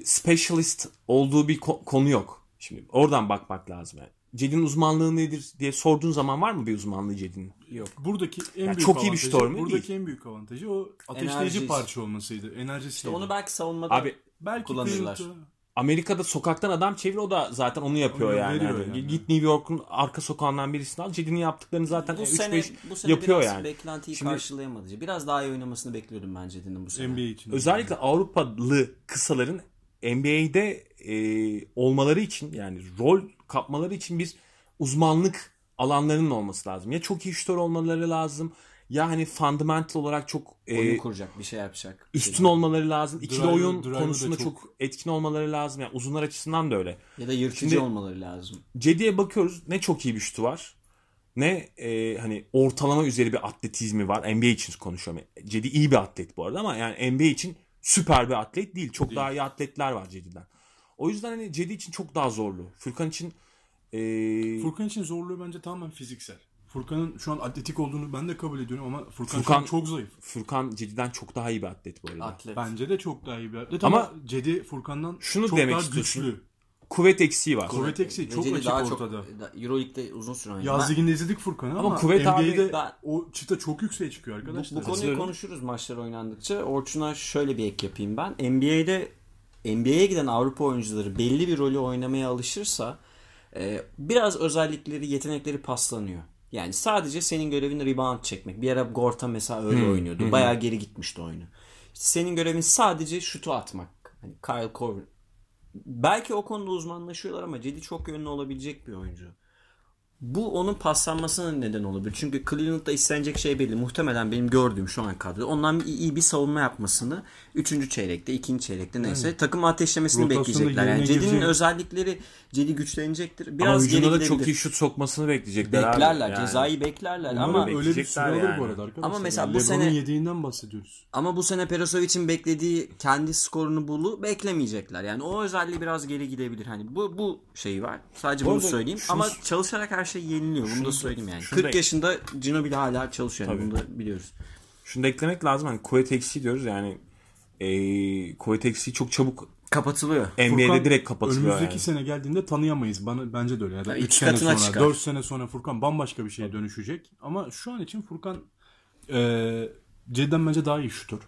[SPEAKER 3] specialist olduğu bir ko- konu yok. Şimdi oradan bakmak lazım yani. Cedi'nin uzmanlığı nedir diye sorduğun zaman var mı bir uzmanlığı Cedi'nin? Yok.
[SPEAKER 1] Buradaki en
[SPEAKER 3] Ya
[SPEAKER 1] büyük
[SPEAKER 3] çok iyi bir?
[SPEAKER 1] Buradaki
[SPEAKER 3] Değil.
[SPEAKER 1] en büyük avantajı o ateşleyici
[SPEAKER 2] Enerjisi.
[SPEAKER 1] parça olmasıydı. Enerjisi.
[SPEAKER 2] İşte onu belki savunmada
[SPEAKER 3] Abi
[SPEAKER 1] belki
[SPEAKER 2] kullanırlar.
[SPEAKER 1] Cleveland'da-
[SPEAKER 3] Amerika'da sokaktan adam çevir o da zaten onu yapıyor
[SPEAKER 1] Onu
[SPEAKER 3] yani. Yani
[SPEAKER 1] yani.
[SPEAKER 3] Git New York'un arka sokağından birisini al. Cedi'nin yaptıklarını zaten
[SPEAKER 2] bu
[SPEAKER 3] 3-5
[SPEAKER 2] sene bu sene
[SPEAKER 3] yapıyor
[SPEAKER 2] biraz
[SPEAKER 3] yani.
[SPEAKER 2] beklentiyi
[SPEAKER 3] Şimdi-
[SPEAKER 2] karşılayamadı. Biraz daha iyi oynamasını bekliyordum bence Cedi'nin bu sene.
[SPEAKER 1] NBA için.
[SPEAKER 3] Özellikle Avrupalı kısaların NBA'de e, olmaları için yani rol kapmaları için bir uzmanlık alanlarının olması lazım. Ya çok iyi şutör olmaları lazım ya hani fundamental olarak çok e,
[SPEAKER 2] Oyun kuracak, bir şey yapacak.
[SPEAKER 3] üstün olmaları lazım. İkili
[SPEAKER 1] Driver-
[SPEAKER 3] oyun
[SPEAKER 1] driver da
[SPEAKER 3] konusunda
[SPEAKER 1] çok-
[SPEAKER 3] çok... etkin olmaları lazım. Yani uzunlar açısından da öyle.
[SPEAKER 2] Ya da yırtıcı
[SPEAKER 3] Şimdi-
[SPEAKER 2] olmaları lazım.
[SPEAKER 3] Cedi'ye bakıyoruz ne çok iyi bir şutu var. Ne e, hani ortalama üzeri bir atletizmi var. NBA için konuşuyorum. Cedi iyi bir atlet bu arada ama yani NBA için süper bir atlet değil. Çok daha iyi atletler var Cedi'den. O yüzden hani Cedi için çok daha zorlu. Furkan için e,
[SPEAKER 1] Furkan için zorluğu bence tamamen fiziksel. Furkan'ın şu an atletik olduğunu ben de kabul ediyorum ama Furkan,
[SPEAKER 3] Furkan-
[SPEAKER 1] an çok zayıf.
[SPEAKER 3] Furkan Cedi'den çok daha iyi bir atlet bu arada.
[SPEAKER 2] Atlet.
[SPEAKER 1] Bence de çok daha iyi bir atlet
[SPEAKER 3] Ama
[SPEAKER 1] ama, Cedi Furkan'dan
[SPEAKER 3] şunu
[SPEAKER 1] çok
[SPEAKER 3] demek
[SPEAKER 1] daha
[SPEAKER 3] istiyorsun.
[SPEAKER 1] güçlü.
[SPEAKER 3] Kuvvet eksiği var.
[SPEAKER 1] Kuvvet eksiği çok
[SPEAKER 2] Neceli
[SPEAKER 1] açık
[SPEAKER 2] daha çok
[SPEAKER 1] ortada.
[SPEAKER 2] Euroleague'de uzun süre oynadı.
[SPEAKER 1] Yaz liginde izledik Furkan'ı ama,
[SPEAKER 3] kuvvet abi-
[SPEAKER 1] NBA'de
[SPEAKER 2] ben-
[SPEAKER 1] o çıta çok yükseğe çıkıyor
[SPEAKER 2] Bu,
[SPEAKER 1] arkadaşlar.
[SPEAKER 2] bu konuyu
[SPEAKER 3] Katılıyorum.
[SPEAKER 2] konuşuruz maçlar oynandıkça. Orçun'a şöyle bir ek yapayım ben. NBA'de NBA'ye giden Avrupa oyuncuları belli bir rolü oynamaya alışırsa e, biraz özellikleri, yetenekleri paslanıyor. Yani sadece senin görevin rebound çekmek. Bir ara Gorta mesela öyle oynuyordu. Bayağı geri gitmişti oyunu. İşte senin görevin sadece şutu atmak. Hani Kyle Korver. Belki o konuda uzmanlaşıyorlar ama Cedi çok yönlü olabilecek bir oyuncu. Bu onun paslanmasına neden olabilir. Çünkü Cleveland'da istenecek şey belli. Muhtemelen benim gördüğüm şu an kadro. Ondan iyi, iyi bir savunma yapmasını 3. çeyrekte, 2. çeyrekte neyse takımı ateşlemesini
[SPEAKER 1] Rotasyonda
[SPEAKER 2] bekleyecekler. Yani Cedi'nin özellikleri Cedi güçlenecektir.
[SPEAKER 3] Ama
[SPEAKER 2] Biraz geri
[SPEAKER 3] hücumda da çok iyi şut sokmasını bekleyecekler. abi.
[SPEAKER 2] beklerler.
[SPEAKER 3] Yani.
[SPEAKER 2] Cezayı beklerler
[SPEAKER 1] Umarım
[SPEAKER 2] ama
[SPEAKER 1] öyle bir süre
[SPEAKER 3] bekleyecekler
[SPEAKER 1] alır
[SPEAKER 3] yani.
[SPEAKER 1] bu arada arkadaşlar.
[SPEAKER 2] Ama mesela
[SPEAKER 1] Yani
[SPEAKER 2] bu sene-
[SPEAKER 1] yediğinden bahsediyoruz.
[SPEAKER 2] ama bu sene Perasovic'in beklediği kendi skorunu bulu beklemeyecekler. Yani o özelliği biraz geri gidebilir. Hani bu bu şeyi var. Sadece
[SPEAKER 3] Bu
[SPEAKER 2] bunu
[SPEAKER 3] arada
[SPEAKER 2] söyleyeyim.
[SPEAKER 3] şunu-
[SPEAKER 2] Ama çalışarak her şey yeniliyor. Bunu da söyleyeyim yani.
[SPEAKER 3] şunu
[SPEAKER 2] 40
[SPEAKER 3] da-
[SPEAKER 2] yaşında Ginobili hala çalışıyor. Yani.
[SPEAKER 3] Tabii.
[SPEAKER 2] Bunu da biliyoruz.
[SPEAKER 3] Şunu da eklemek lazım. Hani kuvvet eksiği diyoruz yani e, kuvvet eksiği çok çabuk
[SPEAKER 2] Kapatılıyor.
[SPEAKER 3] NBA'de
[SPEAKER 1] Furkan
[SPEAKER 3] direkt kapatılıyor
[SPEAKER 1] Önümüzdeki
[SPEAKER 3] yani.
[SPEAKER 1] sene geldiğinde tanıyamayız. Bana bence de öyle. Ya da
[SPEAKER 2] Ya
[SPEAKER 1] 3
[SPEAKER 2] iki
[SPEAKER 1] sene sonra,
[SPEAKER 2] çıkar.
[SPEAKER 1] 4 sene sonra Furkan bambaşka bir şeye dönüşecek. Ama şu an için Furkan e, Cedi'den bence daha iyi şutör.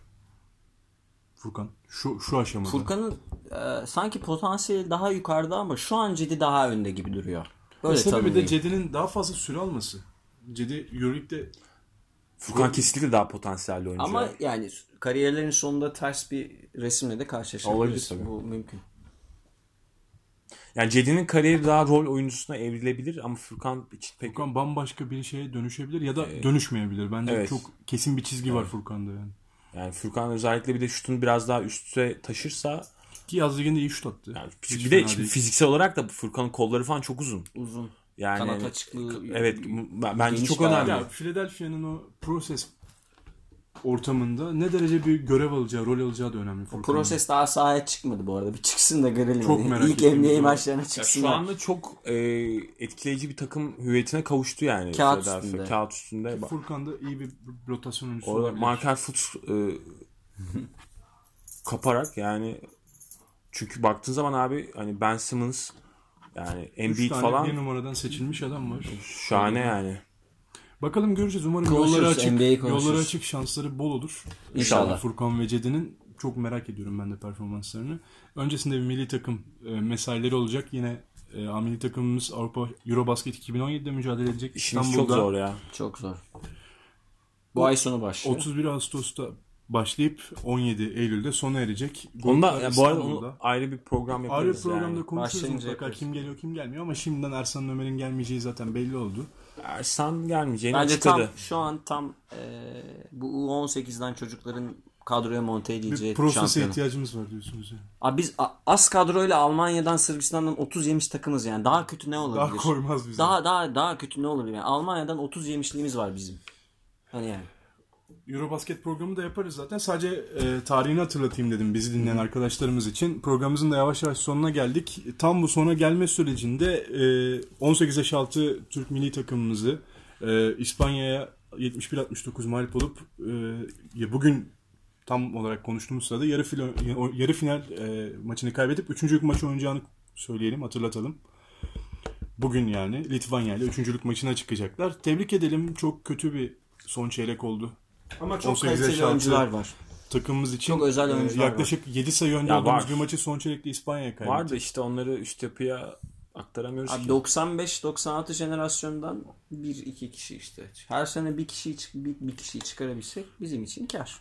[SPEAKER 1] Furkan şu şu aşamada.
[SPEAKER 2] Furkan'ın e, sanki potansiyeli daha yukarıda ama şu an Cedi daha önde gibi duruyor. Böyle
[SPEAKER 1] Ve sebebi de. Cedi'nin daha fazla süre alması. Cedi Euroleague'de
[SPEAKER 3] Furkan kesinlikle daha potansiyelli oyuncu.
[SPEAKER 2] Ama
[SPEAKER 3] yani.
[SPEAKER 2] kariyerlerin sonunda ters bir resimle de karşılaşabiliriz.
[SPEAKER 3] Olabilir tabii.
[SPEAKER 2] Bu mümkün.
[SPEAKER 3] Yani Cedi'nin kariyeri daha rol oyuncusuna evrilebilir ama Furkan için pek
[SPEAKER 1] Furkan bambaşka bir şeye dönüşebilir ya da dönüşmeyebilir. Bence
[SPEAKER 3] Evet.
[SPEAKER 1] çok kesin bir çizgi var Furkan'da yani.
[SPEAKER 3] yani Furkan özellikle bir de şutunu biraz daha üste taşırsa
[SPEAKER 1] Ki yaz liginde iyi şut attı.
[SPEAKER 3] yani
[SPEAKER 1] Hiç
[SPEAKER 3] bir de şimdi
[SPEAKER 1] değil.
[SPEAKER 3] fiziksel olarak da Furkan'ın kolları falan çok uzun.
[SPEAKER 2] Uzun.
[SPEAKER 3] Yani
[SPEAKER 2] Kanat açıklığı.
[SPEAKER 3] evet bence çok önemli.
[SPEAKER 1] Ya Philadelphia'nın o proses ortamında ne derece bir görev alacağı, rol alacağı da önemli.
[SPEAKER 2] O proses daha sahaya çıkmadı bu arada. Bir çıksın da görelim.
[SPEAKER 1] Çok merak
[SPEAKER 2] İlk. NBA maçlarına çıksın.
[SPEAKER 3] şu anda çok e, etkileyici bir takım hüviyetine kavuştu yani.
[SPEAKER 2] Kağıt üstünde.
[SPEAKER 3] Kağıt üstünde.
[SPEAKER 1] Furkan da iyi bir rotasyon oyuncusu
[SPEAKER 3] Orada. Markel Fultz e, (laughs) kaparak yani çünkü baktığın zaman abi hani Ben Simmons yani Embiid falan
[SPEAKER 1] bir numaradan seçilmiş adam var.
[SPEAKER 3] şahane yani.
[SPEAKER 1] Bakalım göreceğiz. Umarım
[SPEAKER 2] Konuşuruz,
[SPEAKER 1] yolları açık, yolları açık şansları bol olur.
[SPEAKER 2] İnşallah.
[SPEAKER 1] Furkan ve Cedi'nin çok merak ediyorum ben de performanslarını. Öncesinde bir milli takım e, mesaileri olacak. Yine e, milli takımımız Avrupa Eurobasket 2017'de mücadele edecek.
[SPEAKER 3] İşimiz çok zor ya.
[SPEAKER 2] Çok zor. Bu ay sonu başlıyor.
[SPEAKER 1] 31 Ağustos'ta başlayıp 17 Eylül'de sona erecek.
[SPEAKER 3] Onda
[SPEAKER 1] Gruplar
[SPEAKER 3] ya bu arada onu ayrı bir program
[SPEAKER 1] Ayrı
[SPEAKER 3] yaparız
[SPEAKER 1] programda
[SPEAKER 3] yani.
[SPEAKER 1] konuşuruz mutlaka
[SPEAKER 2] yaparız.
[SPEAKER 1] kim geliyor kim gelmiyor ama şimdiden Ersan Ömer'in gelmeyeceği zaten belli oldu.
[SPEAKER 3] Ersan gelmeyeceğini
[SPEAKER 2] Bence
[SPEAKER 3] açıkladı.
[SPEAKER 2] tam şu an tam e, bu U18'den çocukların kadroya monte edileceği
[SPEAKER 1] Bir
[SPEAKER 2] şampiyonu.
[SPEAKER 1] ihtiyacımız var diyorsunuz yani.
[SPEAKER 2] Abi biz az kadroyla Almanya'dan Sırbistan'dan 30 yemiş takımız yani. Daha kötü ne olabilir?
[SPEAKER 1] Daha koymaz bizi.
[SPEAKER 2] Daha daha daha kötü ne olabilir yani? Almanya'dan 30 yemişliğimiz var bizim. Hani yani.
[SPEAKER 1] Eurobasket programı da yaparız zaten. Sadece e, tarihini hatırlatayım dedim bizi dinleyen arkadaşlarımız için. Programımızın da yavaş yavaş sonuna geldik. Tam bu sona gelme sürecinde e, 18 yaş altı Türk milli takımımızı e, İspanya'ya 71-69 mağlup olup e, bugün tam olarak konuştuğumuz sırada yarı final, yarı final e, maçını kaybedip 3. maç oynayacağını söyleyelim, hatırlatalım. Bugün yani Litvanya ile üçüncülük maçına çıkacaklar. Tebrik edelim. Çok kötü bir son çeyrek oldu.
[SPEAKER 2] Ama çok
[SPEAKER 1] 18 yaş
[SPEAKER 2] kaliteli oyuncular var.
[SPEAKER 1] takımımız için
[SPEAKER 2] Çok özel
[SPEAKER 1] e,
[SPEAKER 2] oyuncular
[SPEAKER 1] yaklaşık 7 sayı önde olduğumuz
[SPEAKER 3] var.
[SPEAKER 1] bir maçı son çeyrekte İspanya'ya kaybettik.
[SPEAKER 3] Var da işte onları üst yapıya aktaramıyoruz
[SPEAKER 2] Abi
[SPEAKER 3] ki.
[SPEAKER 2] 95-96 jenerasyondan bir iki kişi işte. Her sene bir kişiyi çık- bir, bir kişiyi çıkarabilsek bizim için kar.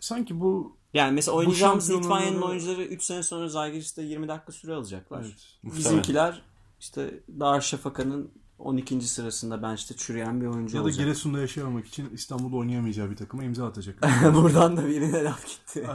[SPEAKER 1] Sanki bu
[SPEAKER 2] Yani mesela oynayacağımız
[SPEAKER 1] şampiyonluğu-
[SPEAKER 2] Litvanya'nın oyuncuları 3 sene sonra Zalgiris'te 20 dakika süre alacaklar.
[SPEAKER 1] Evet,
[SPEAKER 2] Bizimkiler işte Darüşşafaka'nın 12. sırasında bench'te çürüyen bir oyuncu
[SPEAKER 1] ya da
[SPEAKER 2] olacak.
[SPEAKER 1] Giresun'da yaşayamamak için İstanbul'da oynayamayacağı bir takıma imza atacak. (laughs)
[SPEAKER 2] Buradan da birine laf gitti.
[SPEAKER 1] Ee,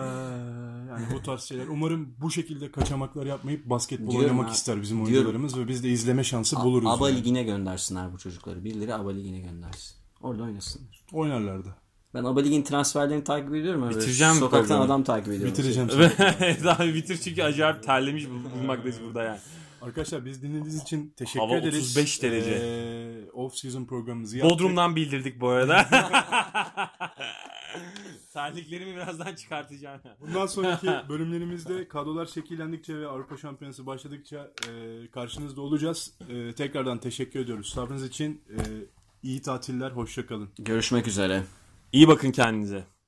[SPEAKER 1] yani bu tarz şeyler. Umarım bu şekilde kaçamaklar yapmayıp basketbol
[SPEAKER 2] Diyorum
[SPEAKER 1] oynamak
[SPEAKER 2] ha.
[SPEAKER 1] ister bizim
[SPEAKER 2] Diyorum.
[SPEAKER 1] oyuncularımız ve biz de izleme şansı buluruz.
[SPEAKER 2] ABA
[SPEAKER 1] yani.
[SPEAKER 2] Ligi'ne göndersinler bu çocukları. Birileri ABA Ligi'ne göndersin. Orada oynasınlar.
[SPEAKER 1] Oynarlardı.
[SPEAKER 2] Ben ABA Ligi'nin transferlerini takip ediyorum. Öyle
[SPEAKER 3] Bitireceğim
[SPEAKER 2] Sokaktan
[SPEAKER 3] programı.
[SPEAKER 2] adam takip ediyorum.
[SPEAKER 1] Bitireceğim. (laughs)
[SPEAKER 3] Daha bitir çünkü acayip terlemiş bulunmaktayız burada yani.
[SPEAKER 1] Arkadaşlar biz dinlediğiniz için teşekkür
[SPEAKER 3] Hava
[SPEAKER 1] ederiz.
[SPEAKER 3] 35 derece.
[SPEAKER 1] Ee, off season programımızı yaptık.
[SPEAKER 3] Bodrum'dan bildirdik bu arada. (laughs) (laughs) Terliklerimi birazdan çıkartacağım.
[SPEAKER 1] Bundan sonraki (laughs) bölümlerimizde kadrolar şekillendikçe ve Avrupa Şampiyonası başladıkça e, karşınızda olacağız. E, tekrardan teşekkür ediyoruz. Sabrınız için e, iyi tatiller, hoşça kalın.
[SPEAKER 2] Görüşmek üzere.
[SPEAKER 3] İyi bakın kendinize.